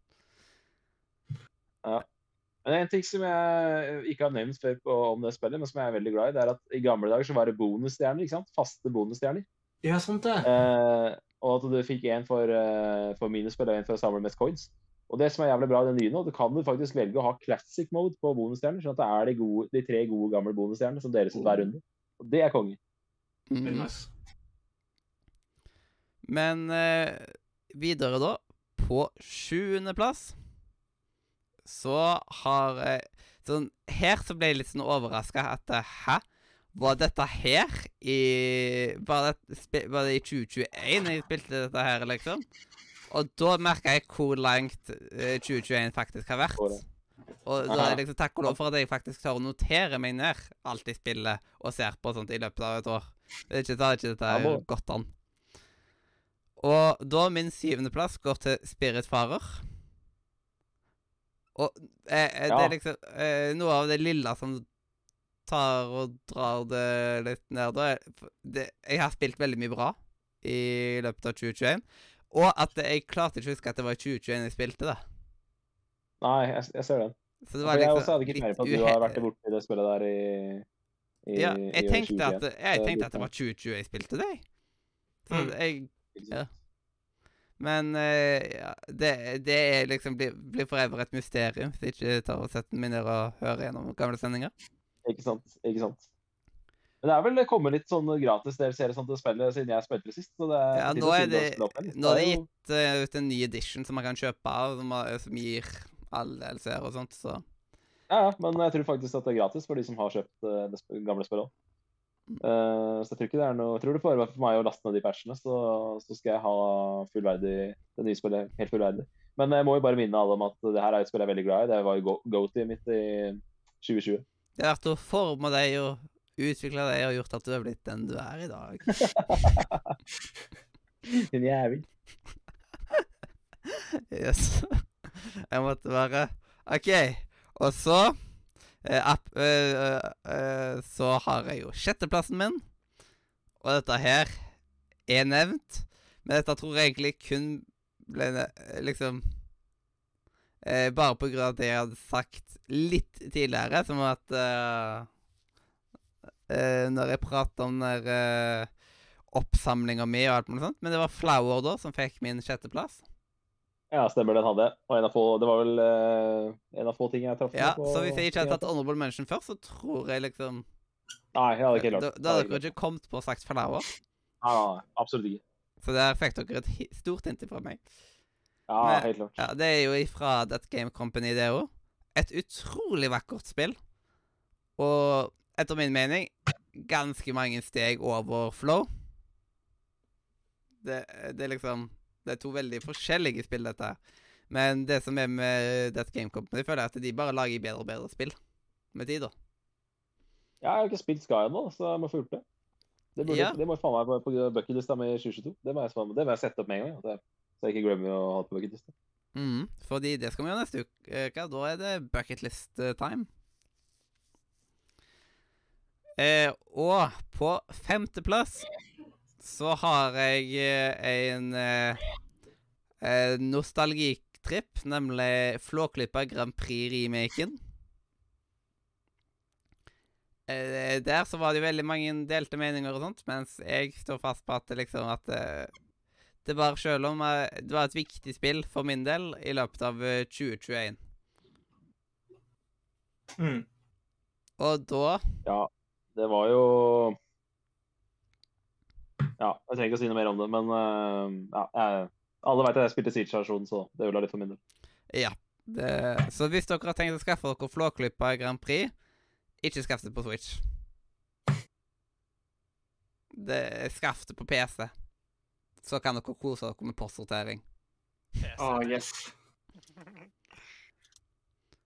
Men en ting som jeg ikke har nevnt før på, om det spillet, men som jeg er veldig glad i, det er at i gamle dager så var det bonusstjerner. ikke sant? Faste bonusstjerner. Ja, sant det. Eh, og at du fikk en for, uh, for minispill og en for å samle mest coins. Og det som er jævlig bra i den nye nå, du kan du faktisk velge å ha classic mode på bonusstjerner, sånn at det er de, gode, de tre gode gamle bonusstjernene som deles ut hver runde. Og det er konge. Nice. Men eh, videre, da. På sjuendeplass så har jeg Sånn Her så ble jeg litt sånn overraska at eh, Hæ? Var dette her i Var det, var det i 2021 jeg spilte dette her, liksom? Og da merka jeg hvor langt eh, 2021 faktisk har vært. Og da er liksom takk og lov for at jeg faktisk tør å notere meg ned alt jeg spiller og ser på sånt i løpet av et år. Det er ikke, det er ikke dette godt an. Og da min syvendeplass går til Spiritfarer. Og eh, eh, det er liksom eh, noe av det lille som tar og drar det litt ned. Da. Det, jeg har spilt veldig mye bra i løpet av 2021. Og at jeg klarte ikke å huske at det var i 2021 jeg spilte det. Nei, jeg, jeg ser den. Så det For var jeg liksom også hadde ikke mer på at du har vært borti det spillet der i, i Ja, jeg i tenkte, 2021. at, jeg tenkte at det var 2020 jeg spilte det. Så Mm. jeg ja. Men uh, ja, det, det er liksom blir, blir forever et mysterium hvis jeg ikke tar og setter meg ned og hører gjennom gamle sendinger. Ikke sant. Ikke sant. Men det er vel kommet litt sånn gratis DLC sånn til spillet siden jeg spilte det sist. Så det er Ja, nå er det, opp nå er det gitt uh, ut en ny edition som man kan kjøpe av, som, har- som gir alle DLC-er og sånt, så Ja, ja, men jeg tror faktisk at det er gratis for de som har kjøpt uh, det gamle spillet òg. Mm. så jeg tror ikke det er noe Jeg tror det får være for meg å laste ned de patchene, så, så skal jeg ha fullverdig det nye spillet helt fullverdig. Men jeg må jo bare minne alle om at det her er et spill jeg er veldig glad i. Det var jo go- go-to mitt i 2020. det har vært å forme deg og utvikle deg og gjort at du er blitt den du er i dag. <laughs> Din jævel. <laughs> Yes. Jeg måtte bare OK. Og så app, eh, eh, Så har jeg jo sjetteplassen min. Og dette her er nevnt. Men dette tror jeg egentlig kun ble eh, liksom eh, Bare på grunn av det jeg hadde sagt litt tidligere, som at eh, eh, Når jeg prater om den der eh, oppsamlinga mi og alt mulig sånt. Men det var Flower da som fikk min sjetteplass. Ja, stemmer, den hadde jeg. Og få, det var vel uh, en av få ting jeg traff Ja, på. så hvis jeg ikke hadde tatt honorable mention først, så tror jeg liksom Nei, jeg hadde ikke Da, klart da hadde dere ikke kommet på sagt flower. Nei, nei, nei, absolutt ikke. Så der fikk dere et stort hint fra meg. Ja, Men- helt klart. Ja, Det er jo ifra That Game Company, det òg. Et utrolig vakkert spill. Og etter min mening ganske mange steg over Flow. Det, det er liksom Det er to veldig forskjellige spill, dette her. Men det som er med Death Game Company, føler jeg at de bare lager bedre og bedre spill med tid, da. Ja, jeg har ikke spilt Sky ennå, så jeg må få gjort det. Det, burde, Ja. det må faen meg på, på bucketlista mi i 2022. Det må jeg, det må jeg sette opp med en gang. ja. Så jeg ikke glemmer å ha det på bucketlista. Mm, fordi det skal vi gjøre neste uke. Da er det bucketlist eh, time. Eh, og på femteplass så har jeg eh, en eh, eh, nostalgitripp, nemlig Flåklypa Grand Prix-remaken. Eh, der så var det jo veldig mange delte meninger og sånt, mens jeg står fast på at det liksom at det var selv om det var et viktig spill for min del i løpet av eh, 2021. Mm. Og da Ja, det var jo Ja, jeg trenger ikke å si noe mer om det, men øh, ja, jeg, alle vet at jeg spilte Siege-versjonen, så det ødela litt for min del. Ja. Det, så hvis dere har tenkt å skaffe dere Flåklypa Grand Prix, ikke skaff det på Switch. Det, skaff det på PC. Så kan dere kose dere med postsortering. Ah, yes. <laughs>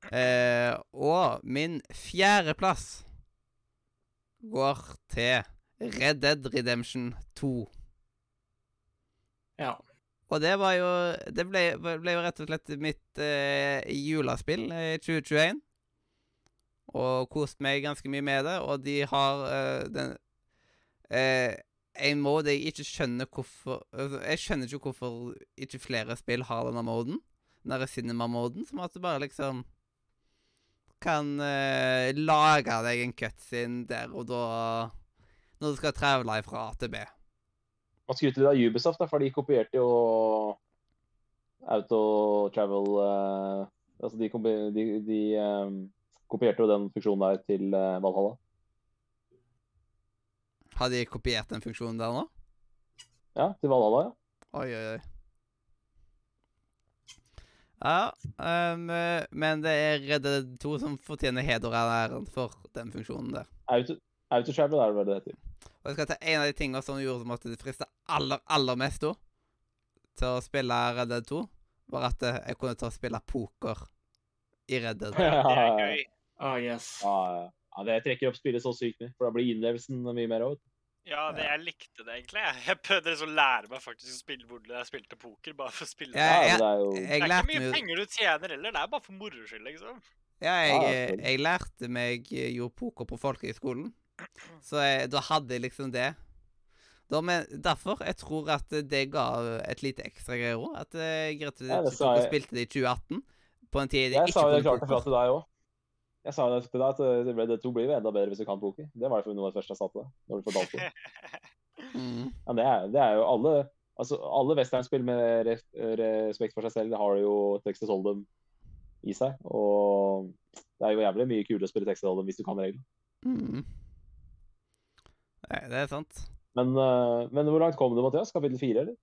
Eh, og min fjerdeplass går til Red Dead Redemption 2. Ja. Og det var jo Det ble, ble jo rett og slett mitt eh, julespill i 2021. Og kost meg ganske mye med det. Og de har eh, den eh, En mode jeg ikke skjønner hvorfor altså, Jeg skjønner ikke hvorfor ikke flere spill har denne moden. Denne cinema-moden, som at du bare liksom kan eh, lage deg en cutscene der og da når du skal travle fra A til B. Man skryter litt av Ubisoft, da, for de kopierte jo auto-travel uh, Altså, de, kopi de, de um, kopierte jo den funksjonen der til uh, Valhalla. Har de kopiert den funksjonen der nå? Ja, til Valhalla, ja. Oi, oi, oi. Ja, eh, men det er Red Dead 2 som fortjener heder og æren for den funksjonen der. Auto- Auto-travel er det vel det heter. Og jeg skal ta en av de tingene som gjorde som at det frista aller, aller mest da, til å spille Red Dead 2, var at eh, jeg kunne ta og spille poker i Red Dead. Ja, det er gøy. Oh, yes. Ja, det trekker opp spillet så sykt mye, for da blir innlevelsen mye mer av. Ja, det, jeg likte det egentlig. jeg. Prøvde liksom å lære meg faktisk å spille hvordan jeg spilte poker, bare for å spille Ja, det. Ja, jeg- det er jo Det er ikke mye penger du tjener heller, det er bare for moro skyld, liksom. Ja, jeg, eh, jeg lærte meg eh, jo poker på folkehøyskolen. Så jeg, da hadde jeg liksom det. Da, men derfor jeg tror at det ga et lite ekstra greier òg. At eh, og Ja, det jeg- spilte det i 2018. På en tid jeg Jeg ikke sa jo det klart fra poker. til deg òg. Jeg sa jo det til deg at det Red Dead 2 blir jo enda bedre hvis du kan poker. Det var noe av det første jeg sa til deg. når du fortalte det. <laughs> Mm. Ja, det, er, det er jo alle altså alle westernspill med respekt for seg selv har jo Texas Hold'em i seg. Og det er jo jævlig mye kulere å spille Texas Hold'em hvis du kan reglene. Mm. Nei, det er sant. Men, eh, men hvor langt kom du, Mathias? Kapittel fire, eller?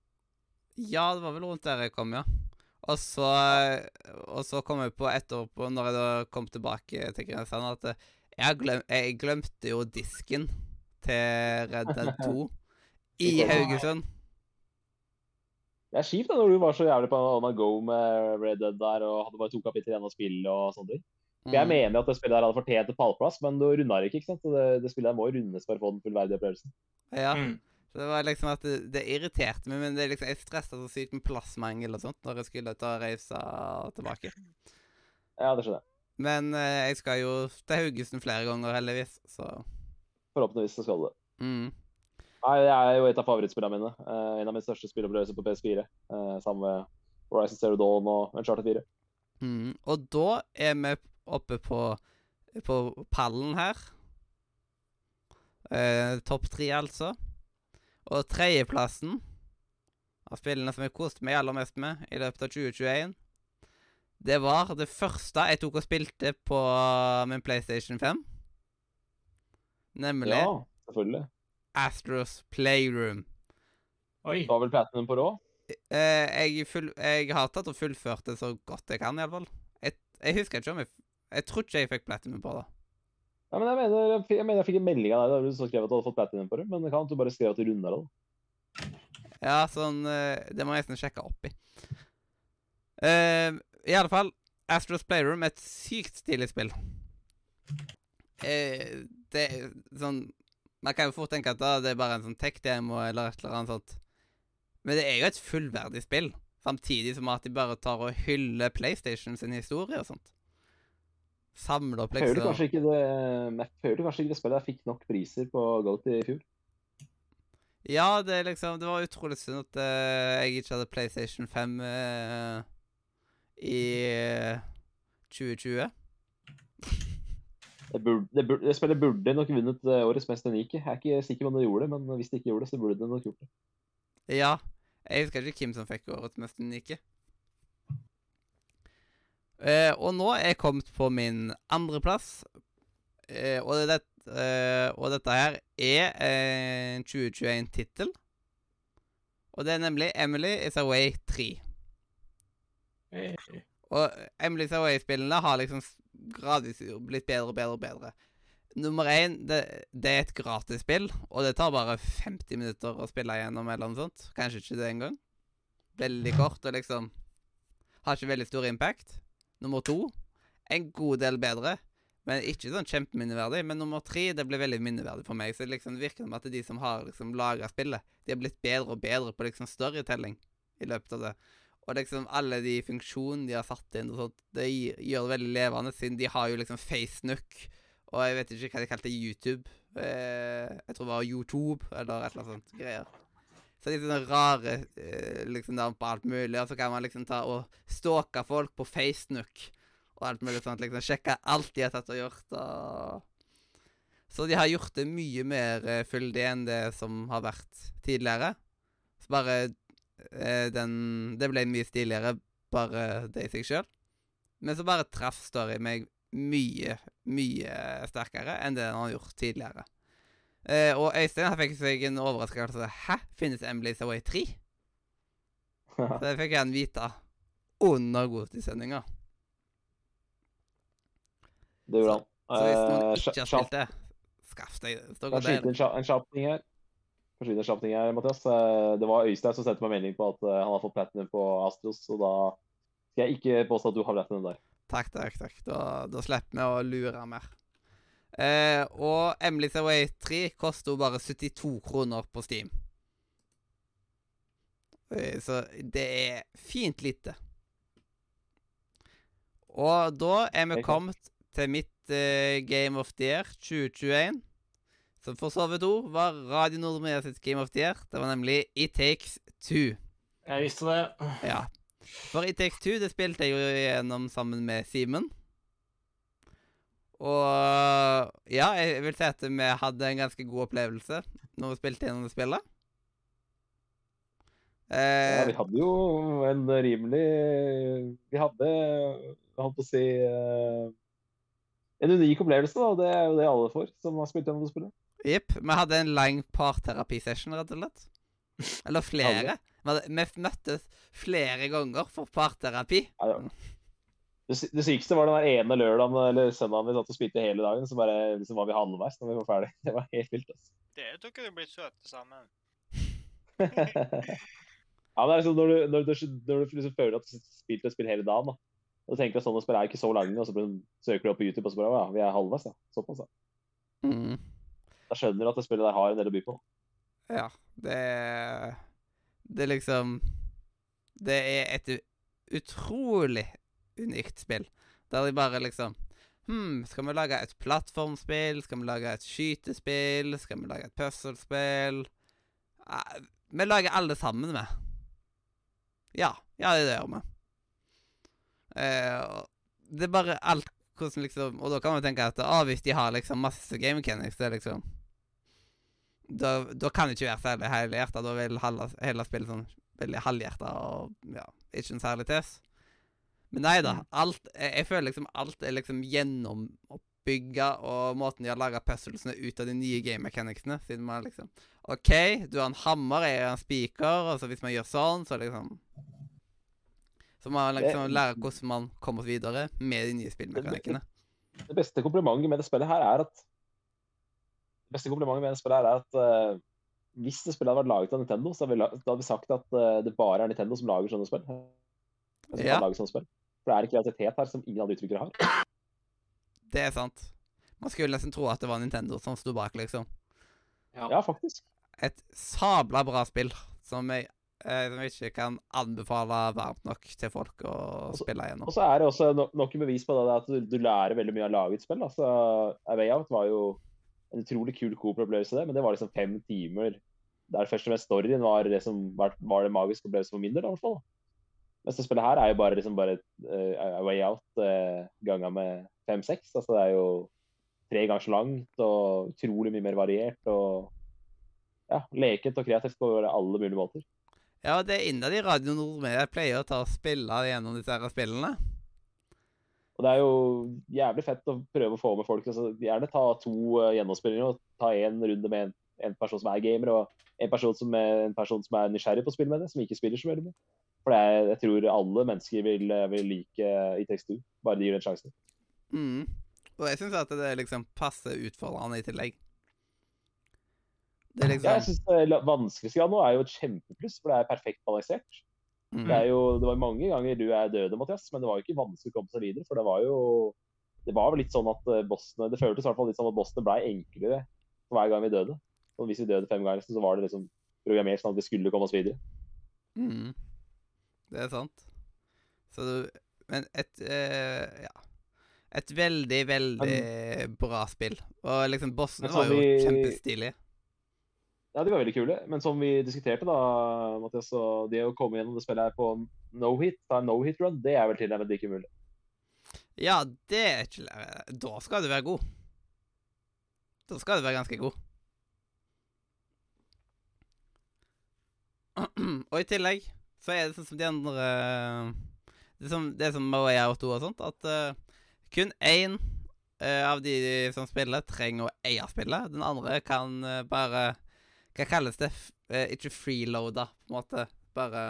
Ja, det var vel rundt der jeg kom, ja. Og så, og så kom jeg på ett år på, når jeg da kom tilbake til Kristiansand, at eh, jeg, glem, jeg glemte jo disken til Red Dead <laughs> 2 i Haugesund. Det er kjipt da, når du var så jævlig på on a go med Red Dead der og hadde bare to kapitler igjen å spille og sånne ting. For Jeg Mm. mener at det spillet der hadde fortjent en pallplass, men du runda det ikke. ikke sant? Så det, det spillet der må rundes for å få den fullverdige opplevelsen. Ja. Mm. Så det var liksom at det, det irriterte meg, men det er liksom, jeg stressa så sykt med plassmangel og sånt når jeg skulle ta reisa tilbake. Ja, det skjønner jeg. Men eh, jeg skal jo til Haugesund flere ganger, heldigvis, så Forhåpentligvis så skal du det. mm. Nei, Det er jo et av favorittspillene mine. Eh, en av mine største spillopplevelser på PS4. Eh, sammen med Horizon Zero Dawn og Uncharted 4. Mm. Og da er vi oppe på, på pallen her. Eh, Topp tre, altså. Og tredjeplassen av spillene som jeg koste meg aller mest med i løpet av 2021, det var det første jeg tok og spilte på min PlayStation 5. Nemlig Ja, selvfølgelig. Astros Playroom. Oi. Du har vel platinum på råd? Eh, jeg, full, jeg har tatt og fullført det så godt jeg kan, iallfall. Jeg, jeg husker ikke om jeg Jeg tror ikke jeg fikk platinum på det. Ja, men jeg mener, jeg, jeg mener jeg fikk en melding av deg da du så skrev at du hadde fått platinum på det. Men det kan at du bare skrev at du runda det. Ja, sånn eh, Det må jeg nesten sjekke opp i. Uh, I alle fall, Astros Playroom er et sykt stilig spill. Uh, det er sånn Man kan jo fort tenke at da, det er bare en sånn tech-demo eller et eller annet sånt. Men det er jo et fullverdig spill. Samtidig som at de bare tar og hyller PlayStation sin historie og sånt. Samler opp Føler du liksom kanskje ikke det jeg føler kanskje ikke det spillet jeg fikk nok priser på Goat i fjor? Ja, det liksom Det var utrolig synd at uh, jeg ikke hadde PlayStation 5 uh, i uh, 2020. Det, burde, det, burde, det spillet burde nok vunnet eh, årets mest unike. Jeg er ikke sikker på om det gjorde det, men hvis det ikke gjorde det, så burde det nok gjort det. Ja. Jeg husker ikke hvem som fikk årets mest unike. Eh, og nå er jeg kommet på min andreplass. Eh, og, det, eh, og dette her er eh, en 2021-tittel. Og det er nemlig Emily Is Away 3. Hey. Og is Away-spillene har liksom gradvis blitt bedre og bedre og bedre. Nummer én, det, det er et gratisspill, og det tar bare 50 minutter å spille igjennom. eller noe sånt. Kanskje ikke det engang. Veldig kort og liksom har ikke veldig stor impact. Nummer to, en god del bedre, men ikke sånn kjempeminneverdig. Men nummer tre, det ble veldig minneverdig for meg. Så det liksom virker som at de som har liksom laga spillet, de har blitt bedre og bedre på liksom storytelling i løpet av det. Og liksom alle de funksjonene de har satt inn, og sånt, det gjør det veldig levende, siden de har jo liksom FaceNook, og jeg vet ikke hva de kalte YouTube. Eh, jeg tror det var YouTube, eller et eller annet sånt greier. Så det sånne rare eh, liksom navn på alt mulig, og så kan man liksom ta og stalke folk på FaceNook, og alt mulig sånt, liksom sjekke alt de har tatt og gjort, og... Så de har gjort det mye mer eh, fyldig enn det som har vært tidligere. Så bare eh, den Det ble mye stiligere, bare det i seg sjøl. Men så bare traff Story meg mye, mye sterkere enn det den har gjort tidligere. Eh, og Øystein fikk seg en overraskelse. Hæ? Finnes Emily's Away 3? Så det fikk han vite under godtidssendinga. Det gjorde han. Så hvis noen Eh, ikke har spilt det, skaff deg det. Kan skyte en kjapp- ting her. Kan skyte en her, Mathias. Eh, Det var Øystein som sendte meg melding på at eh, han har fått platinum på Astros, så da skal jeg ikke påstå at du har platinum der. Takk, takk, takk. Da, da slipper vi å lure mer. Eh, og Emily's Away 3 koster jo bare 72 kroner på Steam. Eh, så det er fint lite. Og da er vi kommet til mitt eh, Game of the Year 2021. Som for så vidt òg var Radio Nordmedia sitt Game of the Year. Det var nemlig It Takes Two. Jeg visste det. Ja. For It Takes Two, det spilte jeg jo gjennom sammen med Simen. Og ja, jeg vil si at vi hadde en ganske god opplevelse når vi spilte gjennom det spillet. Ja, Eh, vi hadde jo en rimelig Vi hadde, jeg holdt på å si eh, En unik opplevelse, da. Det er jo det alle får som har spilt gjennom det spillet. Jepp. Vi hadde en lang parterapisession, rett og slett. Eller flere. Vi, hadde, vi møttes flere ganger for parterapi. Ja, ja. Det, sykeste var den der ene lørdagen eller søndagen vi satt og spilte hele dagen, så bare liksom var vi halvveis når vi var ferdig. <laughs> Det var helt vilt. altså. Dere to kunne blitt søte sammen. <laughs> ja, men det er liksom når du, når du, når du liksom føler at du har spilt et spill hele dagen, da. Og du tenker at sånne spill er ikke så lange, og så søker du opp på YouTube og så bare, ja, vi er halvveis, ja. Såpass, ja. Mm. Da skjønner du at det spillet der har en del å by på. Ja, det Det er liksom Det er et utrolig unikt spill. Der de bare liksom Hm, skal vi lage et plattformspill? Skal vi lage et skytespill? Skal vi lage et puslespill? Ah, Vi lager alle sammen, vi. Ja. Ja, det gjør vi. Eh, det er bare alt hvordan liksom Og da kan man tenke at ah, hvis de har liksom masse game mechanics, det er liksom da, da kan det ikke være særlig helhjerta. Da vil hele spillet sånn veldig halvhjerta og ja, ikke en særlig tes. Men nei da. Alt Jeg, føler liksom alt er liksom gjennom bygge og måten de har laga puzzlesene ut av de nye game mechanicsene. Siden man liksom OK, du har en hammer, jeg har en spiker, og så hvis man gjør sånn, så liksom Så man liksom lærer hvordan man kommer videre med de nye spillmekanikkene. Det beste komplimentet med det spillet her er at Det beste komplimentet med det spillet her er at uh, hvis det spillet hadde vært laget av Nintendo, så hadde vi, la- da hadde vi sagt at uh, det bare er Nintendo som lager sånne spill. Ja. sånne spill. For det er en kreativitet her som ingen andre utviklere har. Det er sant. Man skulle nesten tro at det var Nintendo som sto bak, liksom. Ja, faktisk. Et sabla bra spill som jeg, eh, som jeg ikke kan anbefale varmt nok til folk å også, spille igjennom. Og så er det også no nok bevis på det at du, du lærer veldig mye av å lage et spill. Altså, A Way Out var jo en utrolig kul Coop-opplevelse, det, men det var liksom fem timer der først og fremst storyen var det som var, var det magiske opplevelsen for min del. i hvert fall. Mens det spillet her er jo bare, liksom bare uh, Way Out uh, ganga med fem-seks. Altså, det er jo tre ganger så langt og utrolig mye mer variert. og ja, leket og kreativt på alle mulige måter. Ja, det er innad i Radio Nordmedia pleier å ta og spille gjennom disse her spillene. Og det er jo jævlig fett å prøve å få med folk. Altså, gjerne ta to uh, gjennomspillinger og ta én runde med en, en person som er gamer, og en person som er, en person som er nysgjerrig på spill med det, som ikke spiller så veldig mye. For er, jeg tror alle mennesker vil, uh, vil like ITX2, bare de gir den sjansen. sjanse. Mm. Og jeg syns at det liksom passer utfordrende i tillegg. Det er Ja, jeg syns synes uh, Vanskelighetsgrad nå er jo et kjempepluss, for det er perfekt balansert. mm. Det, jo, det var mange ganger du er døde, Mathias, men det var jo ikke vanskelig å komme seg videre. For det var jo Det var litt sånn at bossene Det føltes i hvert fall litt sånn at bossene ble enklere for hver gang vi døde. Og hvis vi døde fem ganger, så var det liksom programmert sånn at vi skulle komme oss videre. Mm. Det er sant. Så du Men et eh, Ja. Et veldig, veldig bra spill. Og liksom bossene var jo vi- kjempestilige. Ja, de var veldig kule. Men som vi diskuterte, da, Mathias, og det å komme gjennom det spillet her på no hit, ta en no hit run, det er vel tilnærmet ikke mulig. Ja, det er ikke Da skal du være god. Da skal du være ganske god. <clears throat> og i tillegg så er det sånn som de andre Det er som, det er som Out 2 og sånt, at uh, kun én uh, av de som spiller, trenger å eie spillet. Den andre kan uh, bare Hva kalles det? Ikke freeloada, på en måte. Bare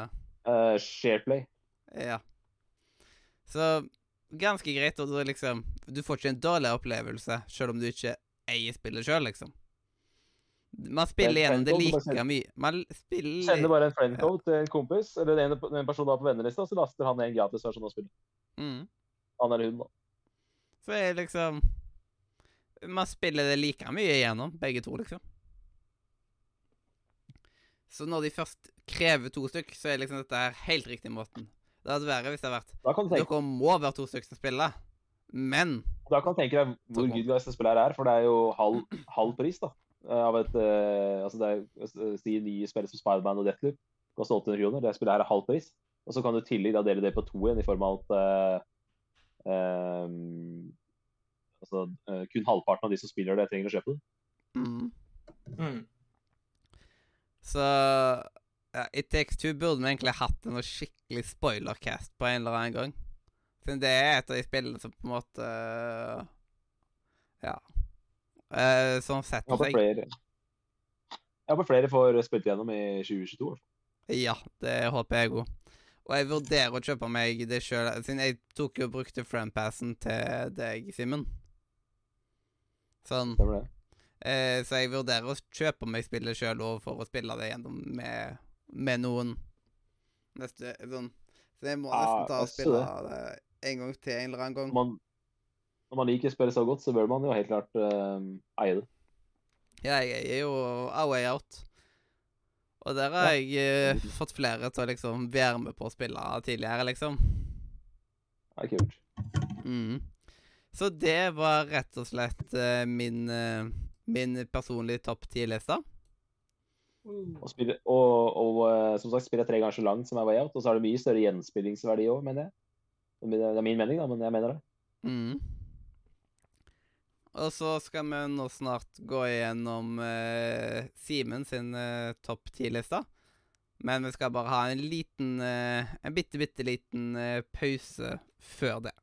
Shareplay. ja. Så ganske greit. Og du liksom Du får ikke en dårlig opplevelse selv om du ikke eier spillet sjøl, liksom. Man spiller er gjennom det like mye. Man spiller Sender bare en friendcode til en kompis, eller en, en person du har på vennelista, så laster han en gratis versjon av spillet. mm. Han eller hun, da. Så er liksom Man spiller det like mye igjennom, begge to, liksom. Så når de først krever to stykk, så er liksom dette her helt riktig måten. Det hadde vært hvis det hadde vært Dere må være to stykker som spiller, men da kan du tenke deg hvor good guys det spillet her er, for det er jo halv, halv pris, da. Eh, Av et uh, Altså, det er eh, si nye spill som Spiderman og Deathloop. Koster 800 kroner. Det spillet her er halv pris. Og så kan du i tillegg da dele det på to igjen, i form av at uh, um, Altså, uh, kun halvparten av de som spiller det, trenger å kjøpe det. mm. Mm. Så ja, i TX2 burde vi egentlig hatt en skikkelig spoilercast på en eller annen gang. Siden det er et av de spillene som på en måte Ja. Uh, som setter seg. flere, jeg håper flere får spilt gjennom i 2022. i hvert fall. Ja, det håper jeg òg. Og jeg vurderer å kjøpe meg det sjøl, siden jeg tok og brukte friendpassen til deg, Simen. Sånn. Det? Eh, så jeg vurderer å kjøpe meg spillet sjøl òg for å spille det gjennom med, med noen. Neste, sånn. Så jeg må Ja, nesten ta og spille det en gang til en eller annen gang. Man, når man liker spillet så godt, så bør man jo helt klart uh, eie det. Ja, jeg er jo a way out. Og der har Ja. jeg uh, fått flere til å liksom være med på å spille tidligere, liksom. Det er kult. Mhm. Så det var rett og slett uh, min, uh, min personlige topp ti-liste. Og, spille, og, og som sagt, spiller jeg tre ganger så langt som er Way Out, og så har det mye større gjenspillingsverdi òg, mener jeg. Det er min mening, da, men jeg mener det. Mhm. Og så skal vi nå snart gå igjennom eh, Simen sin eh, topp ti-liste. Men vi skal bare ha en liten eh, En bitte, bitte liten eh, pause før det.